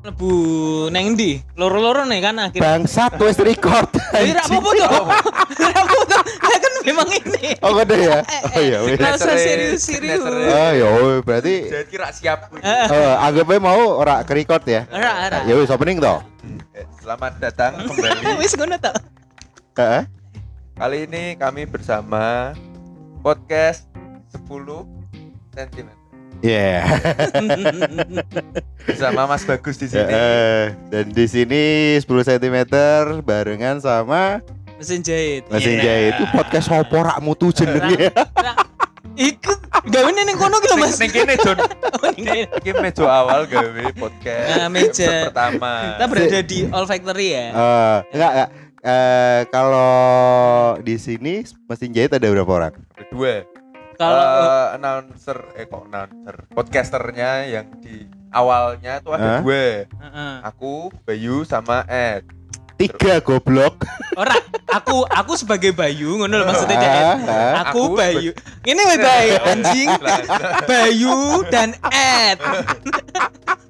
lebu neng ndi? Loro-loro nih kan akhirnya. Bangsat wis record. Jadi ra apa-apa tuh. Ra apa-apa tuh. Kan memang ini. Oh gede ya. Oh iya wis. Nggak usah Signature-nya- serius-serius. Oh ya wis, berarti Jadi kira siap. eh anggapnya mau ora ke record ya. Ora, ora. Ya wis opening toh. Eh, Selamat datang kembali. Wis ngono. Heeh. Kali ini kami bersama podcast 10 cm Iya. bersama Mas Bagus di sini. Dan di sini 10 cm barengan sama Mesin jahit. mesin Iya. jahit itu podcast opo rak mutu jenenge. Iku gawe ning kono ki lho Mas. Ning kene Jon, Oh, ning kene. iki meja awal gawe podcast. Nah, meja. pertama. Kita berada di All Factory ya. Eh, enggak enggak. Eh, kalau di sini mesin jahit ada berapa orang? Ada dua. Kalau Eh, announcer eh kok announcer podcasternya yang di awalnya tuh Hah? ada dua. Heeh. Aku, Bayu sama Ed. Tiga goblok. Ora, aku aku sebagai Bayu ngono lho maksudnya. Ah, ah. Aku Aku Bayu. Ini weh Bayu anjing. Bayu dan Ed.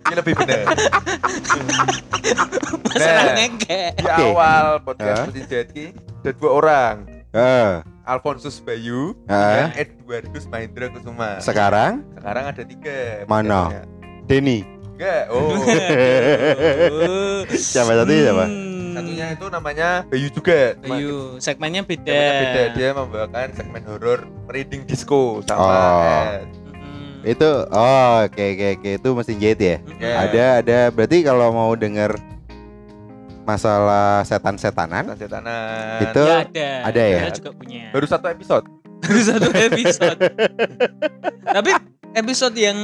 Ini lebih benar. Masalah Nah. ngeke. Di awal podcast? Mesin ini ada dua orang. Eh, Alfonsus Bayu Hah? dan Edwardus Mahendra Kusuma. sekarang Sekarang ada tiga. Mana? Denny. Enggak. Oh. Siapa satunya siapa? Hmm. Satunya itu namanya Bayu juga. Bayu, segmennya beda. Temanya beda. Dia membawakan segmen horor reading disco sama Oh. Ed. Itu oh oke oke oke itu mesin jahit ya. Ya. Ada ada berarti kalau mau denger masalah setan-setanan Setan-setanan. Itu Ya, ada. ada ya? Kita juga punya. baru satu episode. Baru satu episode. Tapi episode yang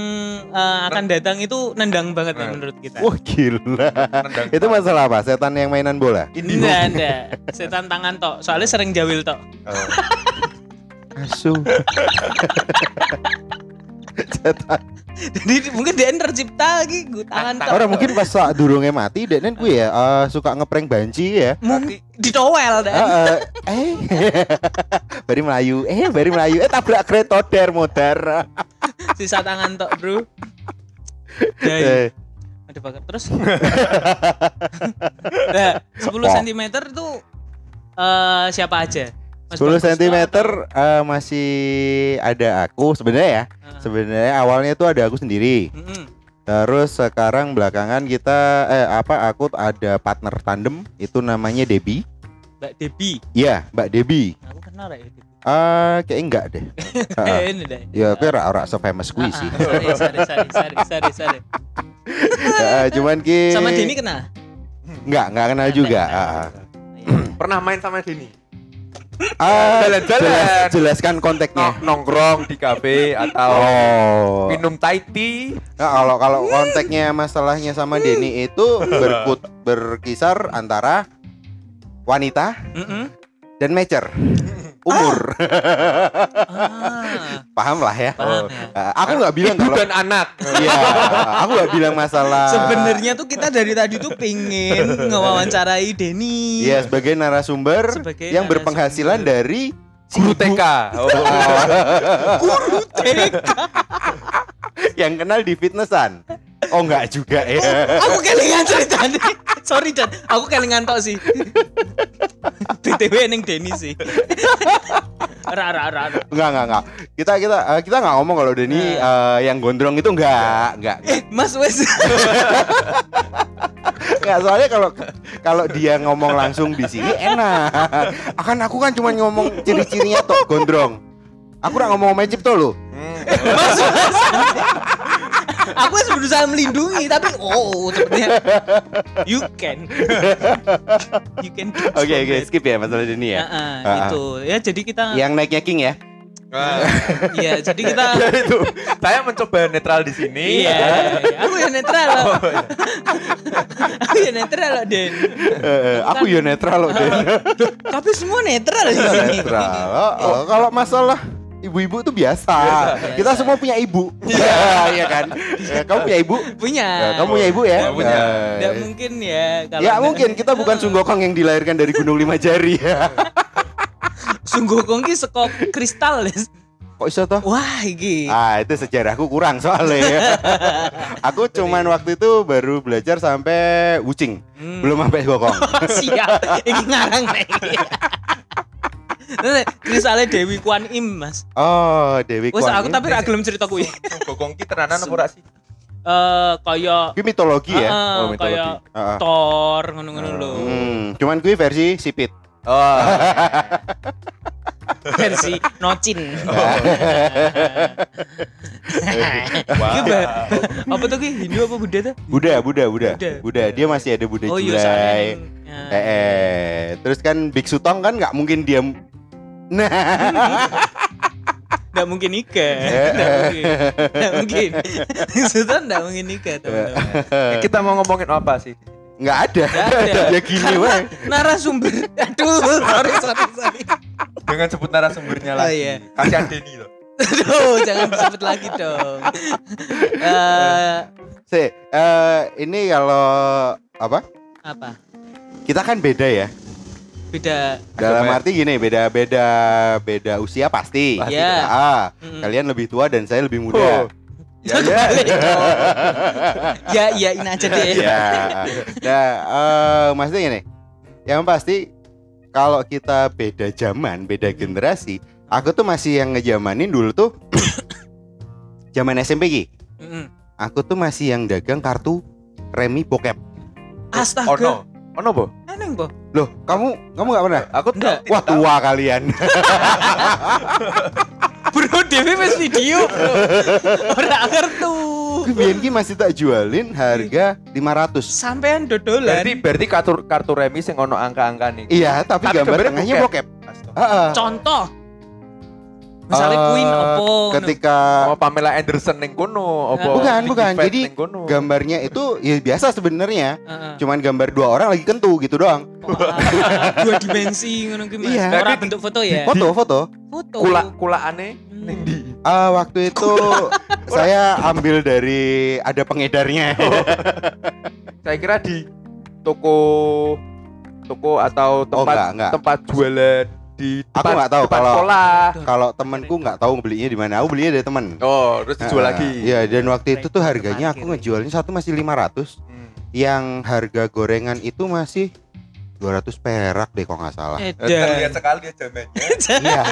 eh, akan datang itu nendang banget Nah. menurut kita. wah gila. Nendang itu masalah apa? Setan yang mainan bola. ini Enggak ada. Setan tangan tok. Soalnya sering jawil tok. Oh. Asu. setan. Jadi mungkin dia tercipta lagi gue tangan tok. Orang mungkin pas saat durungnya mati dan gue ya eh, suka ngeprank banci ya. Nanti ditowel dan Heeh. eh bari melayu eh bari melayu eh tabrak kereta der modar sisa tangan tok, Bro. Dai. eh, Ada bakar terus. nah, 10 Wah. cm itu eh siapa aja? Mas 10 Bagus cm eh, masih ada aku sebenarnya ya apa? sebenarnya awalnya tuh ada aku sendiri Mm-mm. terus sekarang belakangan kita eh apa aku ada partner tandem itu namanya Debbie Mbak Debi. Iya Mbak Debbie Aku kenal ya Debi. ah kayak enggak deh Eh, Heeh. ini deh. ya tapi ora ora Ah, kui ah, sih Sorry, sorry, sorry, sorry, sorry, cuman ki Sama Denny kenal? enggak enggak kenal juga ah, ah. pernah main sama Denny? Ah, Jalan-jalan. jelas- jelaskan konteksnya Nong- nongkrong di kafe atau Oh. minum Thai tea Nah, kalau kalau konteksnya masalahnya sama Denny itu berkut berkisar antara wanita Mm-mm. Dan mature umur. Ah, Paham lah ya. paham ya. Uh, aku nggak bilang ibu kalau dan anak Iya, aku nggak bilang masalah. Sebenarnya tuh kita dari tadi tuh pingin ngewawancarai Denny. Iya, sebagai narasumber Sebagai yang narasumber. berpenghasilan dari guru TK oh. Guru TK. Yang kenal di fitnessan. Oh enggak juga ya. Aku kelingan cerita nih. Sorry Dan, aku kelingan tok sih. BTW ning Denny sih. Ra ra ra. ra. Enggak enggak enggak. Kita kita eh, kita nggak ngomong kalau Denny eh, yang gondrong itu enggak, enggak. Eh, Mas wes. Enggak, soalnya kalau kalau dia ngomong langsung di sini enak. Akan aku kan cuma ngomong ciri-cirinya toh gondrong. Aku udah ngomong magic tuh lo. Hmm. Mas, Mas. Aku berusaha melindungi tapi oh sepertinya you can. You can. do Oke oke bad. skip ya masalah ini ya. Heeh, Ah, ah. itu. Ya jadi kita Yang naiknya king ya. Iya, jadi kita ya itu saya mencoba netral di sini Iya, iya. aku ya netral loh. Oh, iya. aku ya netral loh, Den. Eh, aku ya netral loh Den. Tapi semua netral di sini. netral. Oh, oh, kalau masalah ibu-ibu tuh biasa. Biasa. Kita semua punya ibu. Iya, iya kan. Eh, kamu punya ibu? Punya. Ya, kamu punya ibu ya? Ya, punya. Eh, Nggak mungkin ya kalau Ya mungkin kita bukan sunggokong yang dilahirkan dari Gunung Lima Jari ya. Sungguh kongki sekop kristal. Kok iso toh? Wah, iki. Ah, itu sejarahku kurang soalnya. aku cuman waktu itu baru belajar sampai wucing, Hmm. belum sampai bokong. Siap. Iki ngarang nek. Misalnya Dewi Kwan Im, Mas. Oh, Dewi Wes Kwan aku Im. tapi ra gelem cerita kuwi. Gokong ki tenanan apa ora sih? Eh kaya Kuwi mitologi ya. Oh, mitologi. kaya. Thor ngono-ngono lho. Hmm, cuman kuwi versi sipit. Oh, Versi Nocin. Wah. Apa tuh ki Hindu apa Buddha tuh? Buddha, Buddha, Buddha. Buddha. Buddha. Dia masih ada Buddha Oh iya Julai. soalnya. Eh, eh. Terus kan Biksu Tong kan nggak mungkin diam. Nah, Nggak mungkin nikah. Nggak mungkin. Nggak mungkin. Sultan nggak mungkin nikah teman-teman. Eh, kita mau ngomongin apa sih? nggak ada. Nggak ada. ya gini weh. Narasumber. Aduh, sorry sorry sorry. Dengan sebut narasumbernya Oh, lagi. iya. Kasihan Denny loh. Aduh, jangan disebut lagi dong. Eh, Si, eh, ini kalau apa? apa? Kita kan beda ya. Beda. Dalam Agama ya? arti gini, beda beda beda usia pasti. Pasti. Iya. Ah, Mm-mm. kalian lebih tua dan saya lebih Oh. muda. Ya, ya. Kebalik dong. ya iyain aja deh. Iya. Nah, eh, maksudnya gini. Yang pasti kalau kita beda zaman, beda generasi, aku tuh masih yang ngejamanin dulu tuh zaman SMP Ki. Mm-mm. Aku tuh masih yang dagang kartu remi bokep. Astaga. Oh no. Oh no, Bo. Aneh, Bo. Loh, kamu kamu nggak pernah? Aku Enggak. tidak Wah tahu. tua kalian. Bro, Dewi wis video, Bro. Ora ngertu. Biyen ki masih tak jualin harga 500. Sampean dodolan. Berarti berarti kartu kartu remi sing ono angka-angka nih. Iya, tapi, Tapi gambar gambarnya tengahnya bokep. contoh. Misalnya Eh, Queen opo. Ketika Sama Pamela Anderson ning kono apa? Bukan, bukan. Jadi, gambarnya itu ya biasa sebenarnya. Heeh. Cuman gambar dua orang lagi kentu gitu doang. Oh, ah, dua dimensi ngono ki Mas. Iya. Ora Berarti bentuk foto ya. Foto, foto. Foto. kula kulaane Hmm. ning ndi? Ah, waktu itu saya ambil dari ada pengedarnya. Saya kira di toko toko atau tempat enggak, enggak. tempat jualan di Aku depan, nggak tahu depan kalau- sekolah. Kalau temanku nggak tahu belinya di mana. Aku belinya dari teman. Oh, terus dijual Ah, lagi. Iya, dan waktu itu tuh harganya aku ngejualnya satu masih 500. Hmm. Yang harga gorengan itu masih 200 perak deh kalau nggak salah. Eh, Terlihat sekali ya zamannya Iya.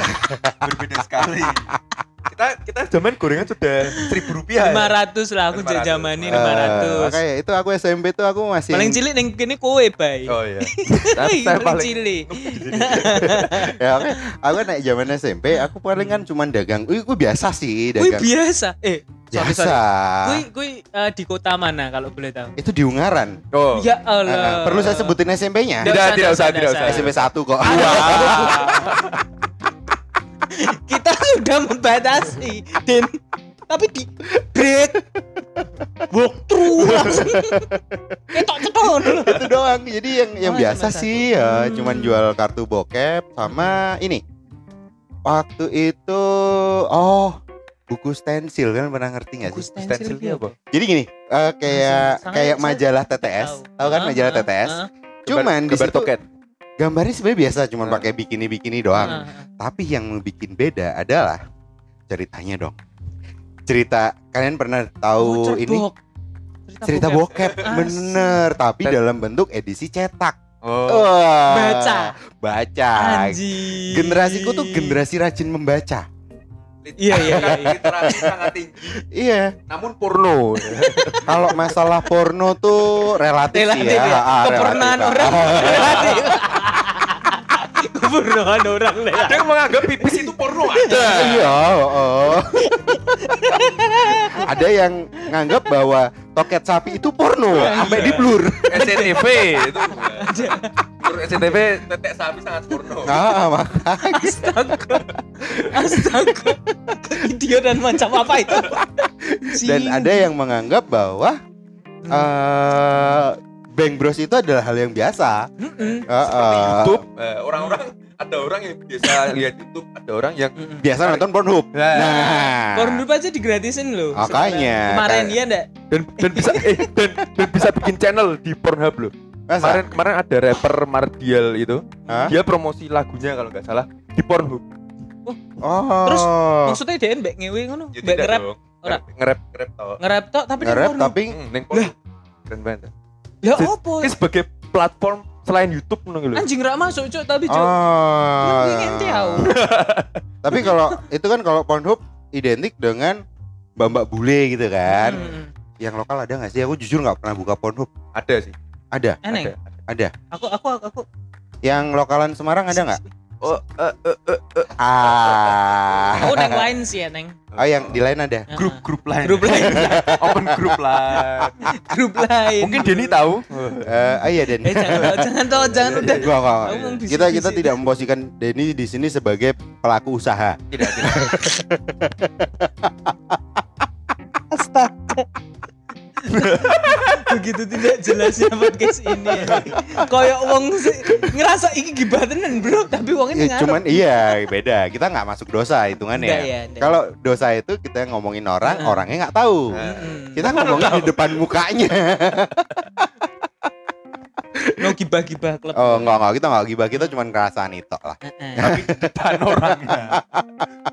berbeda sekali. Kita kita zaman gorengan sudah seribu rupiah. ya? 500 lah aku 500. zaman ini Eh, 500. makanya itu aku SMP tuh aku masih Paling cilik ning kene kowe, Bay. Oh iya. Saya Paling paling cilik. ya oke aku naik zaman SMP aku paling kan cuman dagang wih gue biasa sih dagang biasa. Eh, sorry biasa kuwi eh, di kota mana kalau boleh tahu? itu di Ungaran Oh. Ya Allah. perlu saya sebutin SMP-nya Tidak, tidak usah, tidak usah. SMP 1 kok Kita sudah membatasi dan tapi di break. Walk through. Langsung ketok ceton itu doang. Jadi yang yang Oh, biasa sih satu. ya Hmm. cuman jual kartu bokep sama ini. Waktu itu oh buku stensil. Kan pernah ngerti nggak sih? Stensil dia apa? jadi gini eh, kayak Sangat- kayak majalah TTS tahu. kan Ah, majalah ah, TTS cuman di situ. Gambarnya sebenarnya biasa cuman Ah. pakai bikini bikini doang ah. Tapi yang bikin beda adalah ceritanya dong. Cerita kalian pernah tahu Oh, ini cerbok. cerita bokep Asik. bener tapi Dan- dalam bentuk edisi cetak. Oh. Wah, Baca. Baca. Anjing. Generasiku tuh generasi rajin membaca. Iya, iya, iya, iya. Literasi sangat tinggi. Iya, Namun porno. kalau masalah porno tuh relatif, Relatif sih ya. ya. Ah, Kepernaan relatif, orang. ah. Relatif. Kepernaan orang Ada relatif. yang menganggap pipis itu porno ada. Iya, oh. Ada yang nganggap bahwa toket sapi itu porno, sampai Iya. di blur. SCTV itu. Menurut SCTV tetek sapi sangat porno. Ah, mak- Astaga. Astaga. Idiot dan macam apa itu? dan ada yang menganggap bahwa eh Bang Bros itu adalah hal yang biasa. Mm-mm. Ah, Seperti ah. YouTube, eh, orang-orang ada orang yang biasa lihat YouTube, ada orang yang biasa nonton Pornhub. Nah. Nah, Pornhub aja digratisin loh. Makanya. Kemarin iya ndak? dan dan bisa eh dan, dan bisa bikin channel di Pornhub loh. masa? Kemarin kemarin ada rapper Mardial itu, Hah? dia promosi lagunya kalau nggak salah di Pornhub. Oh. Terus, Maksudnya dia mbek ngewe ngono, Ya mbek tidak ngerap. Ora. Ngerap ngerap toh. ngerap tok tapi ning ngerap tapi Hmm, Neng porno. Keren banget. Lah Jadi- opo? Ini sebagai platform selain YouTube gitu. Anjing rak masuk cuk tapi cuk. Oh. Yang ingin tahu. Tapi kalau itu kan kalau Pornhub identik dengan mbak-mbak bule gitu kan. Hmm. Yang lokal ada nggak sih? Aku jujur nggak pernah buka Pornhub. Ada sih. Ada, Eneng. Ada. ada. Aku aku aku Yang lokalan Semarang ada nggak? Oh, eh, eh, eh, eh. Ah. Aku neng lain sih ya neng. Oh yang di lain ada. grup grup lain. Grup lain. Open grup lain. Grup lain. Mungkin Denny tahu. Eh, oh iya Den. Eh jangan jangan toh jangan udah. Gua nggak- Kamu mau bisik-bisik. kita kita tidak memposisikan Denny di sini sebagai pelaku usaha. Tidak, tidak. Astaga. Begitu tidak jelasnya podcast ini. ya. Kayak wong sih ngerasa iki gibatenan, Bro, tapi wong ini Ya, cuman iya beda. Kita nggak masuk dosa hitungannya. Ya. Kalau dosa itu kita ngomongin orang, Heeh. orangnya nggak tahu. Mm-mm. Kita ngomongin di depan mukanya. no gibah-gibah klub. Oh enggak enggak kita enggak gibah kita cuma ngerasaan itu lah. Tapi depan orangnya.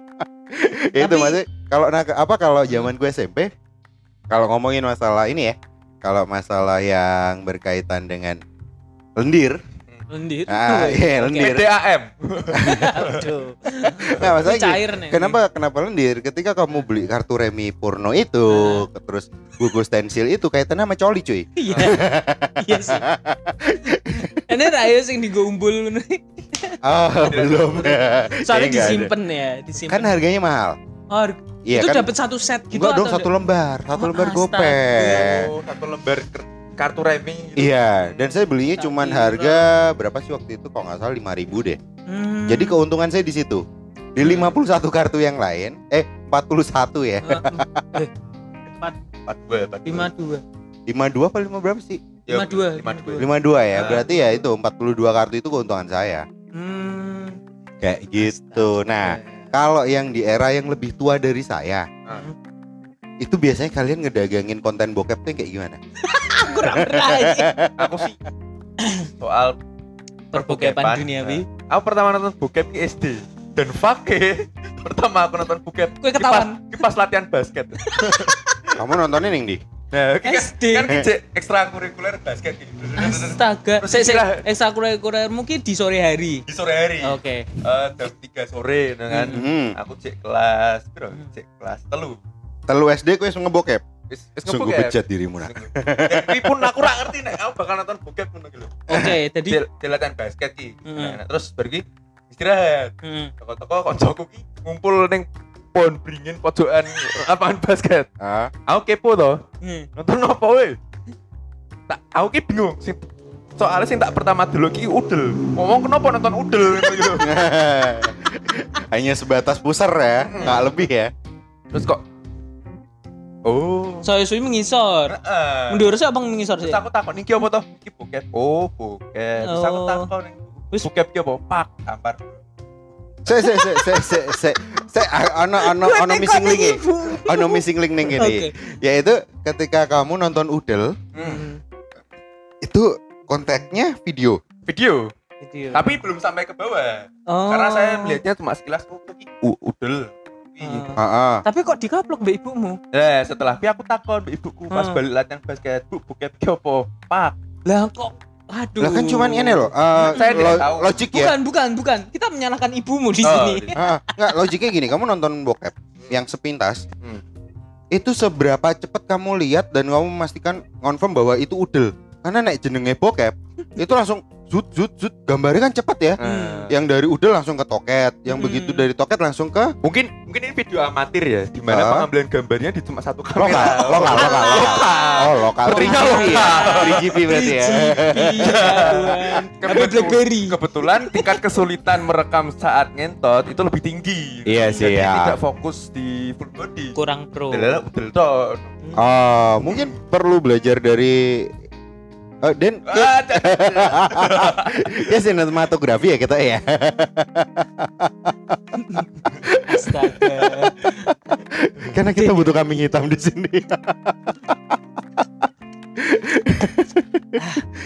itu Tapi- maksudnya kalau nah, apa kalau zaman gue SMP kalau ngomongin masalah ini ya kalau masalah yang berkaitan dengan lendir Lendir. Ah, iya, lendir. PDAM. Aduh. nah masalah Ini gini, cair nih. kenapa kenapa lendir ketika kamu beli kartu remi Purno itu terus gugus stensil itu kaitannya sama coli cuy Iya. Iya sih. Ini rayo sing digumbul ngono. ah belum Soalnya disimpen ya, disimpen. kan harganya mahal Oh, iya itu kan dapat satu set gitu enggak dong atau satu lembar satu Oh, lembar Oh, satu lembar kartu remi gitu. Iya, dan saya belinya Tapi cuman murah. harga berapa sih waktu itu kalau nggak salah 5000 deh. Hmm. Jadi keuntungan saya di situ. Di 51 kartu yang lain, eh 41 ya. Eh, Empat dua, empat dua. lima dua 52 apa 5 berapa sih? Ya, lima dua lima dua. 52 ya. Ah. Berarti ya itu 42 kartu itu keuntungan saya. Hmm. Kayak gitu. Nah, kalau yang di era yang lebih tua dari saya, Ah. itu biasanya kalian ngedagangin konten bokep tuh yang kayak gimana? aku gak pernah aku sih soal perbokepan duniawi. Nah, aku pertama nonton bokep di SD dan fake pertama aku nonton bokep Kue ki ketahuan. pas- ki pas latihan basket Kamu nontonnya yang di? Nah kan- SD. kan cek ekstrakurikuler basket gitu Astaga. Terus Saya ekstrakurikuler mungkin di sore hari. di sore hari Oke. Eh, jam 3 sore nah kan Hmm. aku cek kelas bro cek kelas telu Telu SD kowe wis ngebokep. wis wis Sungguh bejat dirimu nak. Tapi pun aku ora ngerti nek aku bakal nonton bokep ngono gitu Oke, jadi di, latihan basket ki Hmm. nah, terus pergi istirahat Hmm. toko-toko koncoku ki ngumpul ning pohon beringin pojokan lapangan basket. Ah, aku kepo toh Hmm. nonton apa weh? Tak aku ki bingung. Sing soalnya sing tak pertama dulu ki udel. Ngomong kenapa nonton udel? Gitu. Hanya sebatas pusar ya, nggak lebih ya. terus kok? Oh. Saya suwi mengisor. Heeh. Mundur sih abang mengisor sih. terus aku takut nih apa toh iki bokep oh bokep terus aku Oh. takut nih Wis- bokep ki apa? Pak tampar Se se se se se se se ono ono ono missing link. Ono missing link nih gini. Oke. Yaitu ketika kamu nonton udel Hmm. itu konteksnya video. video Gitu. tapi belum sampai ke bawah Oh. karena saya melihatnya cuma sekilas oh udel. Oh. Heeh. Tapi kok dikaplok mbak ibumu? Eh, setelah pi aku takon mbak ibuku pas Hmm. balik latihan basket, Bu, bokep ki apa? Pak. Lah kok aduh. Lah kan cuman ini loh, eh, Saya tidak tahu. logik ya. Bukan, bukan, bukan. Kita menyalahkan ibumu di Oh, sini. Heeh. Nggak, logiknya gini, kamu nonton bokep yang sepintas, Hmm. itu seberapa cepat kamu lihat dan kamu memastikan confirm bahwa itu udel. Karena naik jenenge bokep, itu langsung zut zut zut gambarnya kan cepat ya. Nah, Yang dari udel langsung ke toket, yang Hmm. begitu dari toket langsung ke mungkin mungkin ini video amatir ya, di mana Ah. pengambilan gambarnya di cuma satu lokal, kamera. lokal, lokal, lokal. Oh, lokal. Sepertinya 3GP ya. lokal. 3GP berarti ya. Iya, Kebetul- Blackberry. Kebetulan tingkat kesulitan merekam saat ngentot itu lebih tinggi. Iya sih, Jadi ya. tidak fokus di full body. Kurang pro. Udel toh. Oh, mungkin perlu belajar dari Oh, Den, Ah, ya sinematografi ya kita ya. Astaga. Karena kita butuh kambing hitam di sini.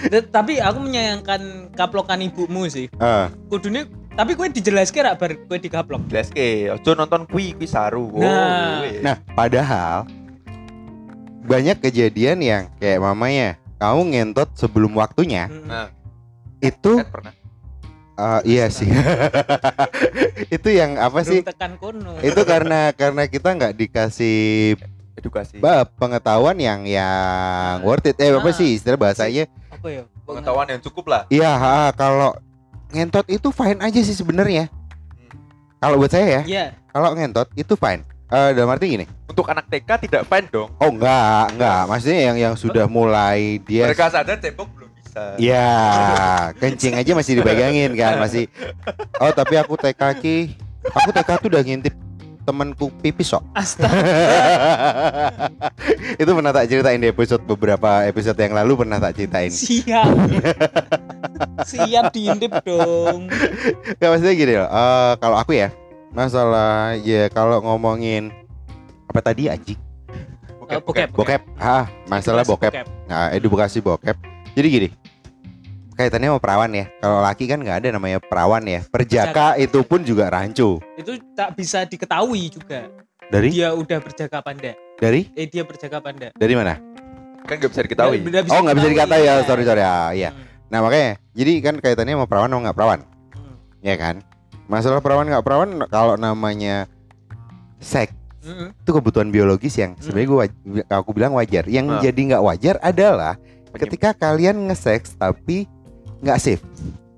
D- Tapi aku menyayangkan kaplokan ibumu sih. Ah, Kudune Tapi gue dijelaske rak bar gue digaplok. Jelas ke, ojo nonton kui kui saru. Oh, Nah. kuwi. Nah, padahal banyak kejadian yang kayak mamanya kamu ngentot sebelum waktunya Mm-mm. Nah, itu kan pernah. uh, iya sih itu yang apa Belum sih tekan kono. itu karena karena kita nggak dikasih Edukasi. ba- pengetahuan yang yang worth it eh apa Ah. sih istilah bahasanya Apa ya? Pengetahuan yang cukup lah. iya ha, kalau ngentot itu fine aja sih sebenarnya kalau buat saya ya Iya. kalau ngentot itu fine Eh dalam arti gini Untuk anak TK tidak fine dong. oh enggak enggak maksudnya yang yang sudah mulai dia Mereka sadar cebok belum bisa. Iya, kencing aja masih dipegangin kan, masih. Oh, tapi aku TK ki, aku TK tuh udah ngintip temanku pipis kok. Astaga. Itu pernah tak ceritain di episode beberapa episode yang lalu pernah tak ceritain. Siap. Siap diintip dong. Gak maksudnya gini loh. eh, kalau aku ya, masalah ya kalau ngomongin apa tadi anjing? Eh, bokep. Bokep. Ah, masalah Edukasi bokep. Nah, edukasi bokep. Jadi gini. Kaitannya sama perawan ya. Kalau laki kan nggak ada namanya perawan ya. Perjaka itu pun juga rancu. Itu tak bisa diketahui juga. Dari Dia udah berjaga panda. dari Eh dia berjaga panda. dari mana? Kan nggak bisa diketahui. Nggak- nggak oh nggak bisa diketahui, dikata ya, iya. sorry sorry ya, iya. Hmm. Nah makanya, jadi kan kaitannya sama perawan sama nggak perawan, Hmm. ya kan? Masalah perawan nggak perawan, kalau namanya seks Hmm. itu kebutuhan biologis yang sebenarnya gua waj- aku bilang wajar. Yang Ah. jadi nggak wajar adalah ketika kalian nge-seks tapi nggak safe.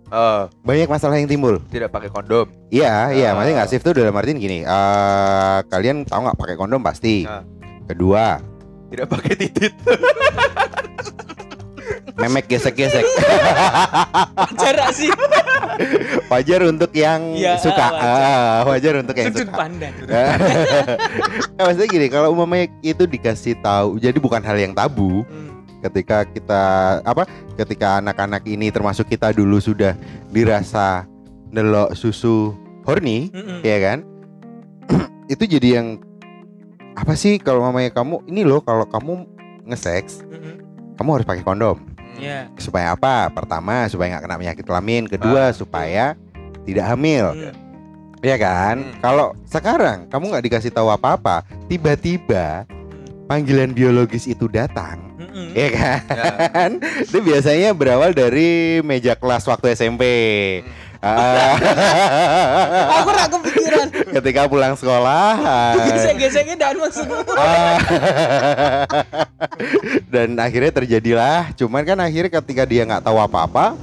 Eh, Banyak masalah yang timbul. tidak pakai kondom. Iya, iya, Ah. maksudnya nggak safe tuh dalam artian gini. eh kalian tahu nggak pakai kondom pasti. Ah. Kedua, Tidak pakai titit. memek gesek-gesek. Jarak sih. wajar untuk yang Iya, suka. wajar. Ah, wajar untuk yang Sudut suka. pandang. nah, maksudnya gini, kalau umpamanya itu dikasih tahu, jadi bukan hal yang tabu Hmm. ketika kita apa? Ketika anak-anak ini termasuk kita dulu sudah dirasa nelok susu horny, Mm-mm. ya kan? itu jadi yang apa sih kalau mamanya kamu ini loh kalau kamu nge-seks, Mm-mm. Kamu harus pakai kondom. Iya. Supaya apa? Pertama, supaya nggak kena penyakit kelamin. Kedua, Ah, supaya tidak hamil. Hmm. Ya kan? Hmm. Kalau sekarang kamu nggak dikasih tahu apa-apa, tiba-tiba panggilan biologis itu datang, Mm-mm. ya kan? Ya. itu biasanya berawal dari meja kelas waktu SMP. Ah, Aku rak kepikiran. ketika pulang sekolah. ah, Gesek-geseknya dan maksudku. ah, dan akhirnya terjadilah. Cuman kan akhirnya ketika dia nggak tahu apa-apa,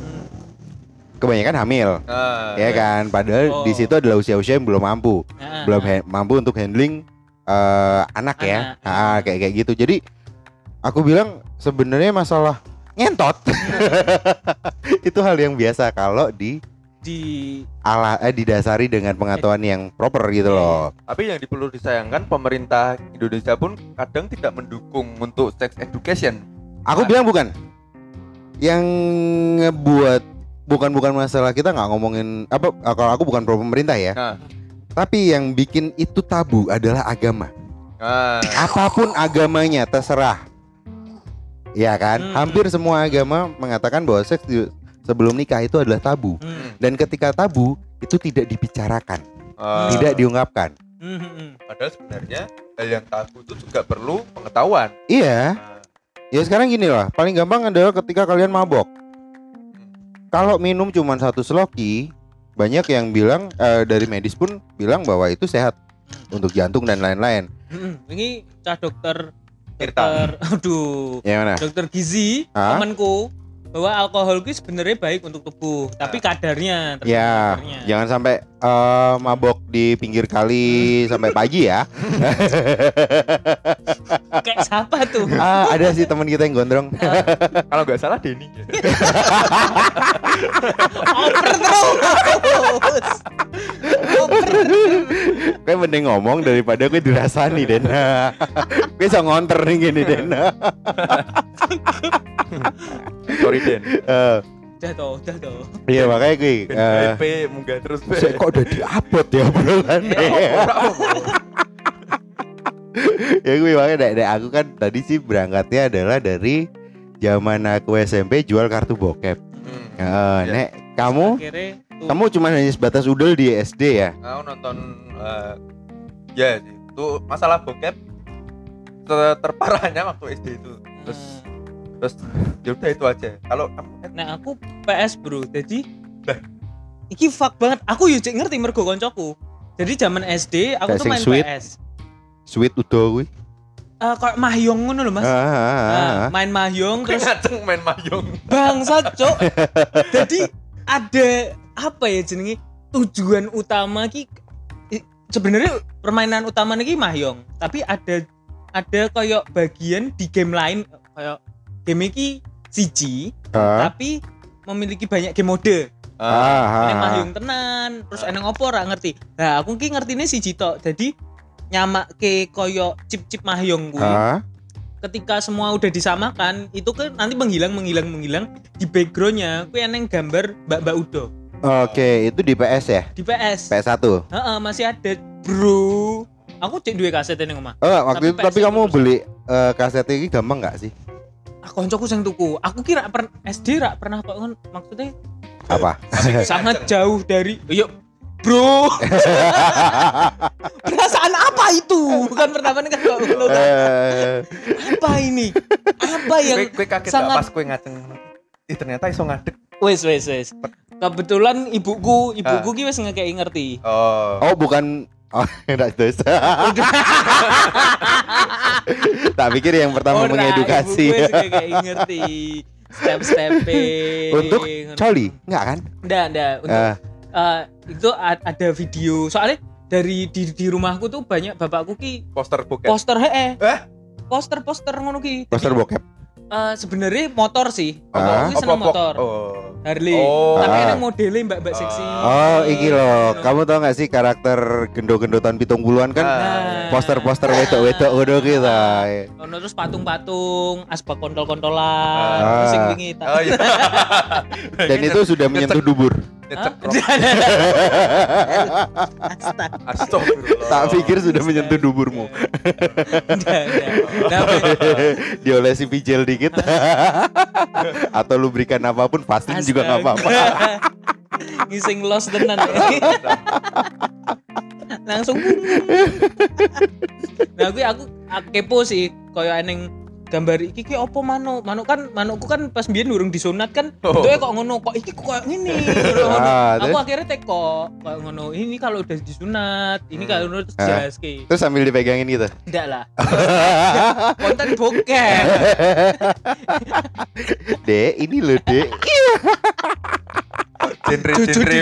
kebanyakan hamil. Ah, ya kan padahal Oh. di situ adalah usia-usia yang belum mampu Nah, belum ha- mampu untuk handling eh, anak ya Anak. Ah, kayak kayak gitu jadi aku bilang sebenarnya masalah ngentot itu hal yang biasa kalau di di ala eh, didasari dengan pengetahuan yang proper gitu Iya, loh Tapi yang perlu disayangkan pemerintah Indonesia pun kadang tidak mendukung untuk sex education. aku Nah. bilang bukan yang ngebuat bukan bukan masalah kita nggak ngomongin apa kalau aku bukan pro pemerintah ya Nah. tapi yang bikin itu tabu adalah agama Nah, apa pun agamanya terserah ya kan Hmm. hampir semua agama mengatakan bahwa seks sebelum nikah itu adalah tabu. Hmm. dan ketika tabu itu tidak dibicarakan eh, tidak diungkapkan. Hmm, hmm, hmm. padahal sebenarnya hal yang tabu itu juga perlu pengetahuan. iya. Nah, ya sekarang gini lah paling gampang adalah ketika kalian mabok. Kalau minum cuma satu sloki banyak yang bilang eh, dari medis pun bilang bahwa itu sehat untuk jantung dan lain-lain. Hmm, Ini cah dokter dokter aduh. Ya mana dokter gizi temanku bahwa alkohol itu sebenarnya baik untuk tubuh tapi kadarnya tergantung Ya, kadarnya. jangan sampai eh, mabok di pinggir kali sampai pagi ya. kayak siapa tuh ah, ada sih teman kita yang gondrong. kalau nggak salah Denny. over terus over Kayak mending ngomong daripada gue dirasani Den. gue bisa ngonter nih gini Den. Sorry Den. Eh, udah toh udah toh Iya makanya gue. Ben eh, BP munggah terus. Saya kok udah diupload ya obrolannya. ya gue makanya dari, dari aku kan tadi sih berangkatnya adalah dari zaman aku SMP jual kartu bokep. Hmm. Eh, Ya. Nek kamu akhirnya Kamu cuma hanya sebatas udel di SD ya? Aku nonton eh, ya. Itu masalah bokep ter- terparahnya waktu SD itu. Terus terus ya udah itu aja. Kalau kamu Nah aku PS bro, jadi Lah. iki fuck banget. Aku yo cek ngerti mergo koncoku. Jadi zaman SD aku tuh main sweet. PS. Sweet udo kuwi. Eh kayak mahjong ngono lho Mas. Ah, ah, ah, Nah, ah. main mahjong terus terus ngaceng main mayung. bangsat cok. jadi ada apa ya jenenge tujuan utama ki sebenarnya permainan utama nih mahjong, tapi ada ada kayak bagian di game lain kayak game iki siji tapi memiliki banyak game mode. ah, ah, ah. mahjong tenan, terus eneng opo ora ngerti. Nah, aku ki ngertine siji tok. Jadi nyamake koyo chip-chip mahjong kuwi. Ah, Ketika semua udah disamakan, itu kan nanti menghilang menghilang menghilang di backgroundnya kuwi eneng gambar Mbak-mbak Udo Oke, itu di PS ya? di PS. PS1. Heeh, masih ada, Bro. Aku cek duwe kaset ini omah. Oh, waktu Tapi itu tapi PS1 kamu beli eh, kaset ini gampang nggak sih? Aku koncoku sing tuku. Aku kira per SD rak pernah kok ngon- maksudnya Apa? sangat jauh dari yuk bro perasaan apa itu bukan pertama nih kan. Eh, apa ini apa yang Kue kue kaget sangat- pas kue ngaceng. Ih ternyata iso ngadeg. wes wes wes kebetulan ibuku ibuku ki wis ngekei ngerti Oh. oh, bukan Oh, enggak terus. tak pikir yang pertama Ora, mengedukasi. ibuku wis ngekei ngerti step step Untuk Coli, enggak kan? Nggak, nggak. Untuk Eh, eh, itu ada video. Soalnya dari di, di rumahku tuh banyak bapakku ki Poster bokep. poster hee. Eh? Poster-poster ngono ki. poster Jadi, bokep. Eh, sebenarnya motor sih. Ah. Bapakku ki seneng motor. Oh. Harley. Oh. Tapi Ah. ada modelnya mbak-mbak seksi. Oh, iki loh. Kamu tau gak sih karakter gendo-gendotan pitung puluhan kan? Ah. Poster-poster wedok-wedok ngono gitu. Ono terus patung-patung, asbak kontol-kontolan, Ah. sing wingi tak. Oh iya. Dan itu sudah menyentuh dubur. Astagfirullah. Tak pikir sudah menyentuh duburmu. Nggak, nggak. Diolesi pijel dikit. Atau lubrikan apa pun pasti juga nggak apa-apa. Ngising los tenan. Langsung Nah, gue aku, aku kepo sih koyo eneng gambar iki ki opo manuk? Manuk kan manukku kan pas biyen durung disunat kan. Oh. Bentuknya kok ngono, kok iki kok kayak ngene. Ah, aku akhirnya teko kayak ngono. Ini kalau udah disunat, ini kalau udah terus Ah. jelaske. Terus sambil dipegangin gitu. Enggak lah. Konten bokep. Dek, ini loh, Dek. Genre genre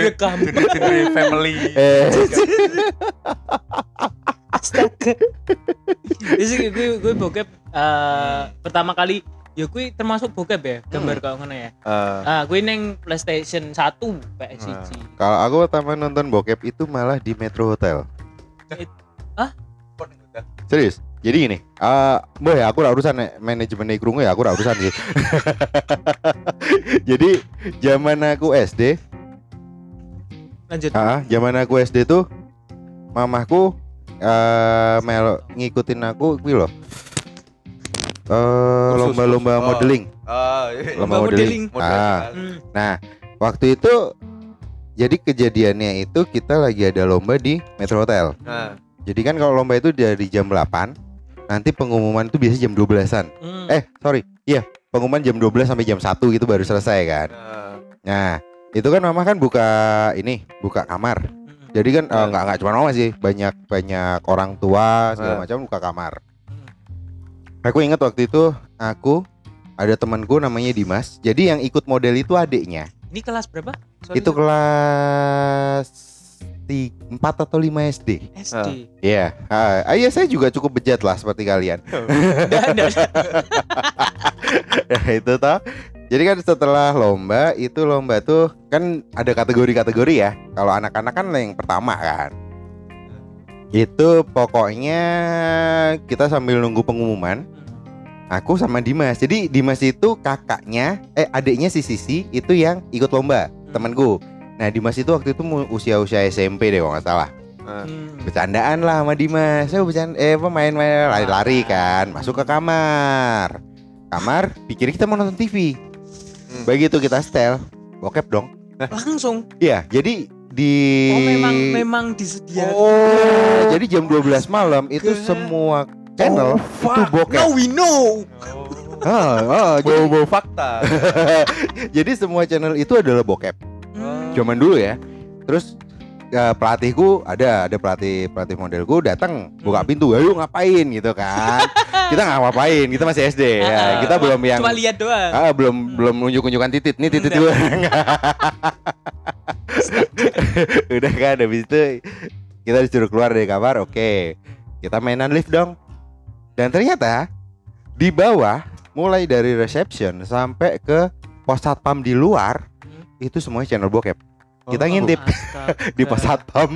genre family. Eh, Astaga. Jadi sih gue gue bokep eh, pertama kali ya gue termasuk bokep ya gambar kayak ngono ya. Eh, Ah, gue neng PlayStation 1 PS1. kalau aku pertama nonton bokep itu malah di Metro Hotel. udah? Serius. Jadi gini, eh boy, aku ora urusan manajemen krungu ya, aku ora urusan sih. Jadi zaman aku SD, Lanjut. ah, zaman aku SD tuh mamahku eh melo ngikutin aku kuwi loh. Eh Kursus. lomba-lomba Oh. modeling. Ah, iya. Lomba modeling. Model. Ah. Hmm. Nah, waktu itu jadi kejadiannya itu kita lagi ada lomba di Metro Hotel. Nah, Jadi kan kalau lomba itu dari jam 8, nanti pengumuman itu biasanya jam 12-an. Hmm. Eh, sorry. Iya, pengumuman jam 12 sampai jam 1 gitu baru selesai kan. nah, Nah, itu kan mama kan buka ini, buka kamar. Jadi kan eh, Ah. nggak nggak cuma mama sih, banyak banyak orang tua segala Ah. macam buka kamar. Hmm. Aku ingat waktu itu aku ada temanku namanya Dimas. Jadi yang ikut model itu adiknya. Ini kelas berapa? Sorry, itu kelas 4 atau 5 SD. SD. Iya. Ah, ah, iya saya juga cukup bejat lah seperti kalian. Nah, itu toh. Jadi kan setelah lomba itu lomba tuh kan ada kategori-kategori ya. Kalau anak-anak kan yang pertama kan. Itu pokoknya kita sambil nunggu pengumuman. Aku sama Dimas. Jadi Dimas itu kakaknya, eh adiknya si Sisi itu yang ikut lomba temanku. Nah Dimas itu waktu itu usia-usia SMP deh kalau nggak salah. nah. Hmm. Bercandaan lah sama Dimas. Saya bercanda, eh apa main-main lari-lari kan. Masuk ke kamar. Kamar, pikir kita mau nonton TV. Hmm. Begitu kita setel, bokep dong. langsung Iya, jadi di oh memang memang disediakan Oh, jadi jam 12 malam itu Ke- semua channel Oh, itu bokep. now we know Oh. Ah, ah, jadi, Bawa-bawa fakta. jadi semua channel itu adalah bokep. Hmm. Zaman dulu ya. Terus ya, pelatihku ada ada pelatih pelatih modelku datang buka Hmm. pintu, ayo ngapain gitu kan. kita nggak ngapain, kita masih SD ya. Kita belum yang cuma lihat doang ah, belum belum unjuk-unjukan titit nih titit Enggak. gue. Udah kan habis itu kita disuruh keluar dari kamar, oke. Kita mainan lift dong. Dan ternyata di bawah mulai dari reception sampai ke pos satpam di luar Hmm. itu semuanya channel bokep. Kita Oh. ngintip Astaga. di pos satpam.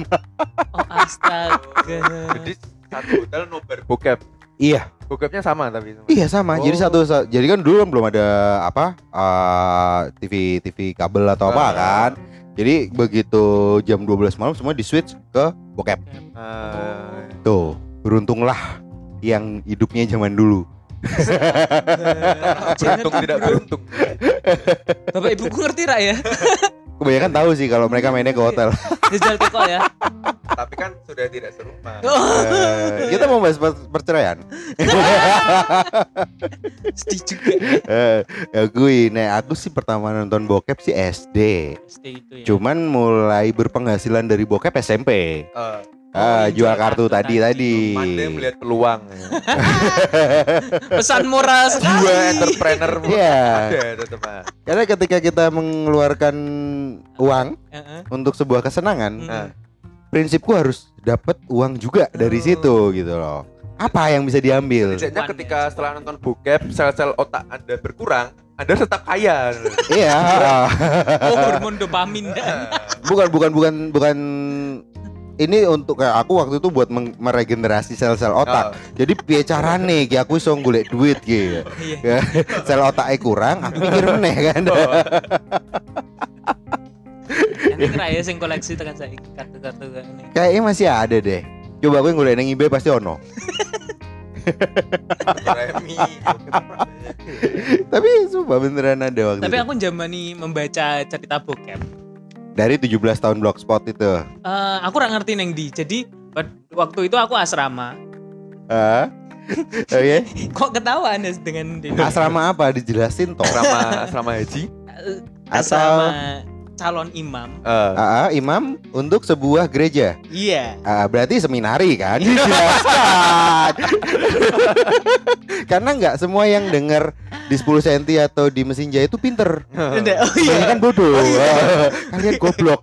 oh astaga Jadi satu hotel nobar bokep. iya, Bokepnya sama tapi sama. iya sama. Jadi Oh. satu sa- jadi kan dulu kan belum ada apa eh, TV TV kabel atau apa Ah. kan. Jadi begitu jam 12 malam semua di switch ke bokep. Ah, Tuh, beruntunglah yang hidupnya zaman dulu. beruntung tidak beruntung. Bapak ibuku ngerti rak ya Kebanyakan tahu sih kalau mereka mainnya ke hotel. Jajal teko ya Tapi kan sudah tidak serumah. oh, Eh, kita mau bahas per- perceraian. sedih juga Eh, akui, nah aku sih pertama nonton bokep sih SD. Pasti itu ya Cuman mulai berpenghasilan dari bokep SMP. Eh, Ah, yang jual jual kartu kartu tadi tadi. tadi. pandai melihat peluang. pesan moral Dua sekali entrepreneur Iya. ada tetap. ah. Karena ketika kita mengeluarkan uang Heeh. untuk sebuah kesenangan. Nah, prinsipku harus dapat uang juga dari Oh. situ gitu loh. Apa yang bisa diambil? Setidaknya Cuan ketika ya, setelah nonton bokep, sel-sel otak Anda berkurang, Anda tetap kaya. Iya. oh hormon dopamin bukan bukan bukan bukan ini untuk kayak aku waktu itu buat meregenerasi sel-sel otak. Oh, Jadi piye carane ki aku iso golek duit ki. iya Ya, sel otaknya kurang, aku mikir meneh kan. ini kira ya sing koleksi tekan saya kartu-kartu kayak ini Kayaknya masih ada deh. Coba aku golek nang eBay pasti ono. Tapi sumpah beneran ada waktu tapi itu. aku jamani membaca cerita bokep Dari 17 tahun blogspot itu. Eh, aku nggak ngerti neng di jadi waktu itu aku asrama Ah. Oke. kok ketawa anda dengan ini? Asrama apa dijelasin toh? Selama selama haji. Eh, Atau asrama calon imam eh, Ah, ah, imam untuk sebuah gereja. iya Ah, berarti seminari kan? Karena nggak semua yang dengar di 10 cm atau di mesin jahit itu pinter. Oh iya kan bodoh. Kalian goblok.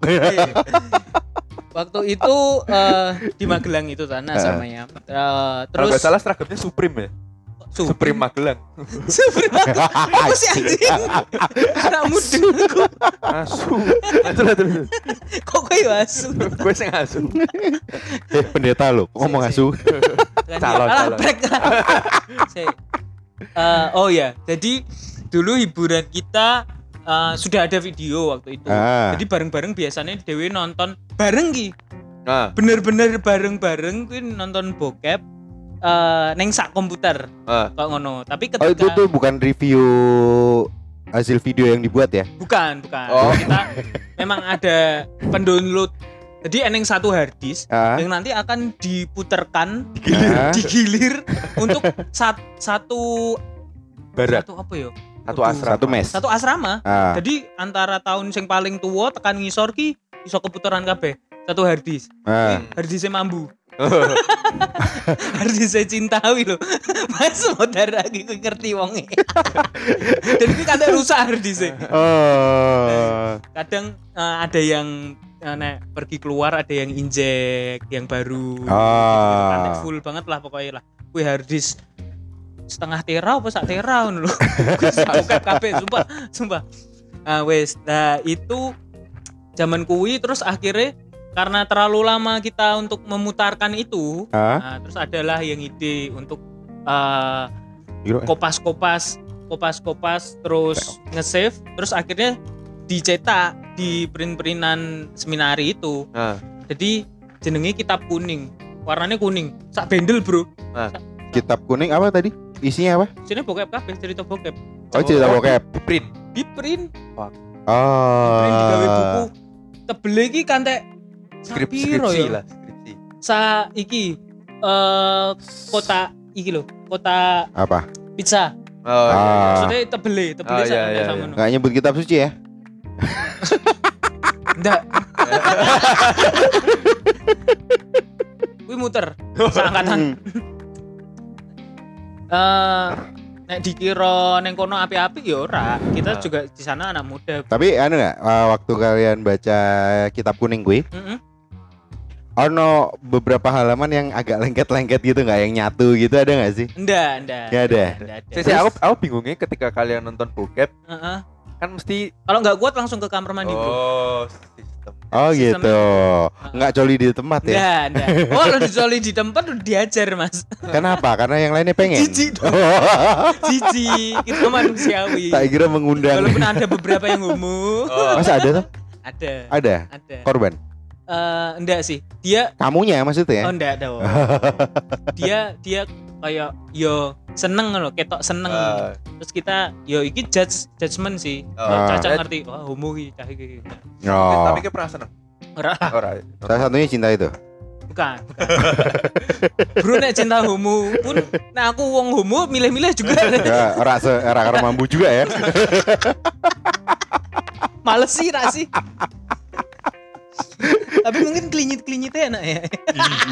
waktu itu eh, di Magelang itu tanah Ah. samanya Eh, Kalau terus nggak salah seragamnya Supreme ya. Su- Supreme Magelang. Supreme apa sih anjing anak muda kok Asu. Lanjut. lanjut. kok gue ya asu Gue sing asu. eh, pendeta lo, kok ngomong asu. Calon, calon. Eh, oh ya jadi dulu hiburan kita eh, sudah ada video waktu itu Ah. jadi bareng-bareng biasanya Dewi nonton bareng ki Nah, bener-bener bareng-bareng kuwi nonton bokep eh neng sak komputer ah. kok ngono tapi Oh itu ketika tuh bukan review hasil video yang dibuat ya? bukan bukan Oh. kita memang ada pendownload jadi eneng satu harddisk Ah. yang nanti akan diputerkan Ah. digilir untuk sat- satu Barat. satu apa ya Satu asrama. Satu mes. satu asrama Ah. jadi antara tahun yang paling tua tekan ngisor ki iso keputeran kabeh satu harddisk. Hmm. harddisknya mambu harus saya cintawi loh. Mas modar lagi gue ngerti wonge. Dan ini kadang rusak harddisknya Oh. kadang eh, ada yang eh, nek pergi keluar ada yang injek yang baru. Nanti full banget lah pokoknya lah. Gue harddisk setengah tera apa sak tera ngono lho. Gue buka kabeh sumpah sumpah. Nah wes nah itu zaman kui terus akhirnya karena terlalu lama kita untuk memutarkan itu Ah. Nah, terus adalah yang ide untuk Gila. kopas-kopas, kopas-kopas, terus nge-save, terus akhirnya dicetak di print-printan seminari itu. Nah, Jadi jenenge kitab kuning, warnanya kuning, sak bendel bro. Kitab kuning apa tadi? Isinya apa? Sini bokep kabeh cerita bokep. Oh cerita bokep. di print. Di print. Oh. Main digawe buku tebel iki kantek Skrip, Sapiro skripsi ya? lah, skripsi. sa iki eh kota iki lho, kota Apa? pizza. Oh, iya, iya. Ah. Maksudnya tebele, tebele Ah, iya, sak iya, sama iya. ngono. Nggak nyebut kitab suci ya? Ndak. Kuwi muter seangkatan. Hmm. Eh nek dikira neng kono api-api ya ora. Kita Ah. juga di sana anak muda. Tapi anu nggak uh, waktu kalian baca kitab kuning gue, Heeh. Ono beberapa halaman yang agak lengket-lengket gitu nggak yang nyatu gitu ada nggak sih? Ndak, ndak. Nggak ada? Ndak ada. Sih, sih, aku aku bingungnya ketika kalian nonton bokep Heeh. kan mesti Kalau nggak kuat langsung ke kamar mandi, Bro. oh sistem Oh Sistemnya- gitu. Nggak coli di tempat ya? Ndak, ndak. Oh, kalau dicoli di tempat udah diajar, Mas. Kenapa? Karena yang lainnya pengen. Dong. Cici, itu manusiawi. tak kira mengundang. Walaupun ada beberapa yang homo, oh Masa ada tuh? ada, Ada. ada. Korban. Eh, enggak sih. Dia Kamunya maksudnya? oh enggak dong. dia dia kayak yo seneng loh, ketok seneng. Ah. Terus kita yo iki judge judgement sih. Oh. Ah. Caca Eh, ngerti, wah homo iki cah iki. Oh. tapi pernah seneng Ora, ora Salah satunya cinta itu. bukan. bukan. Bro nek cinta homo pun nah aku wong homo milih-milih juga. Ya, ora se ora karo mambu juga ya. Males sih, rak sih. Tapi mungkin klinyit-klinyitnya enak ya.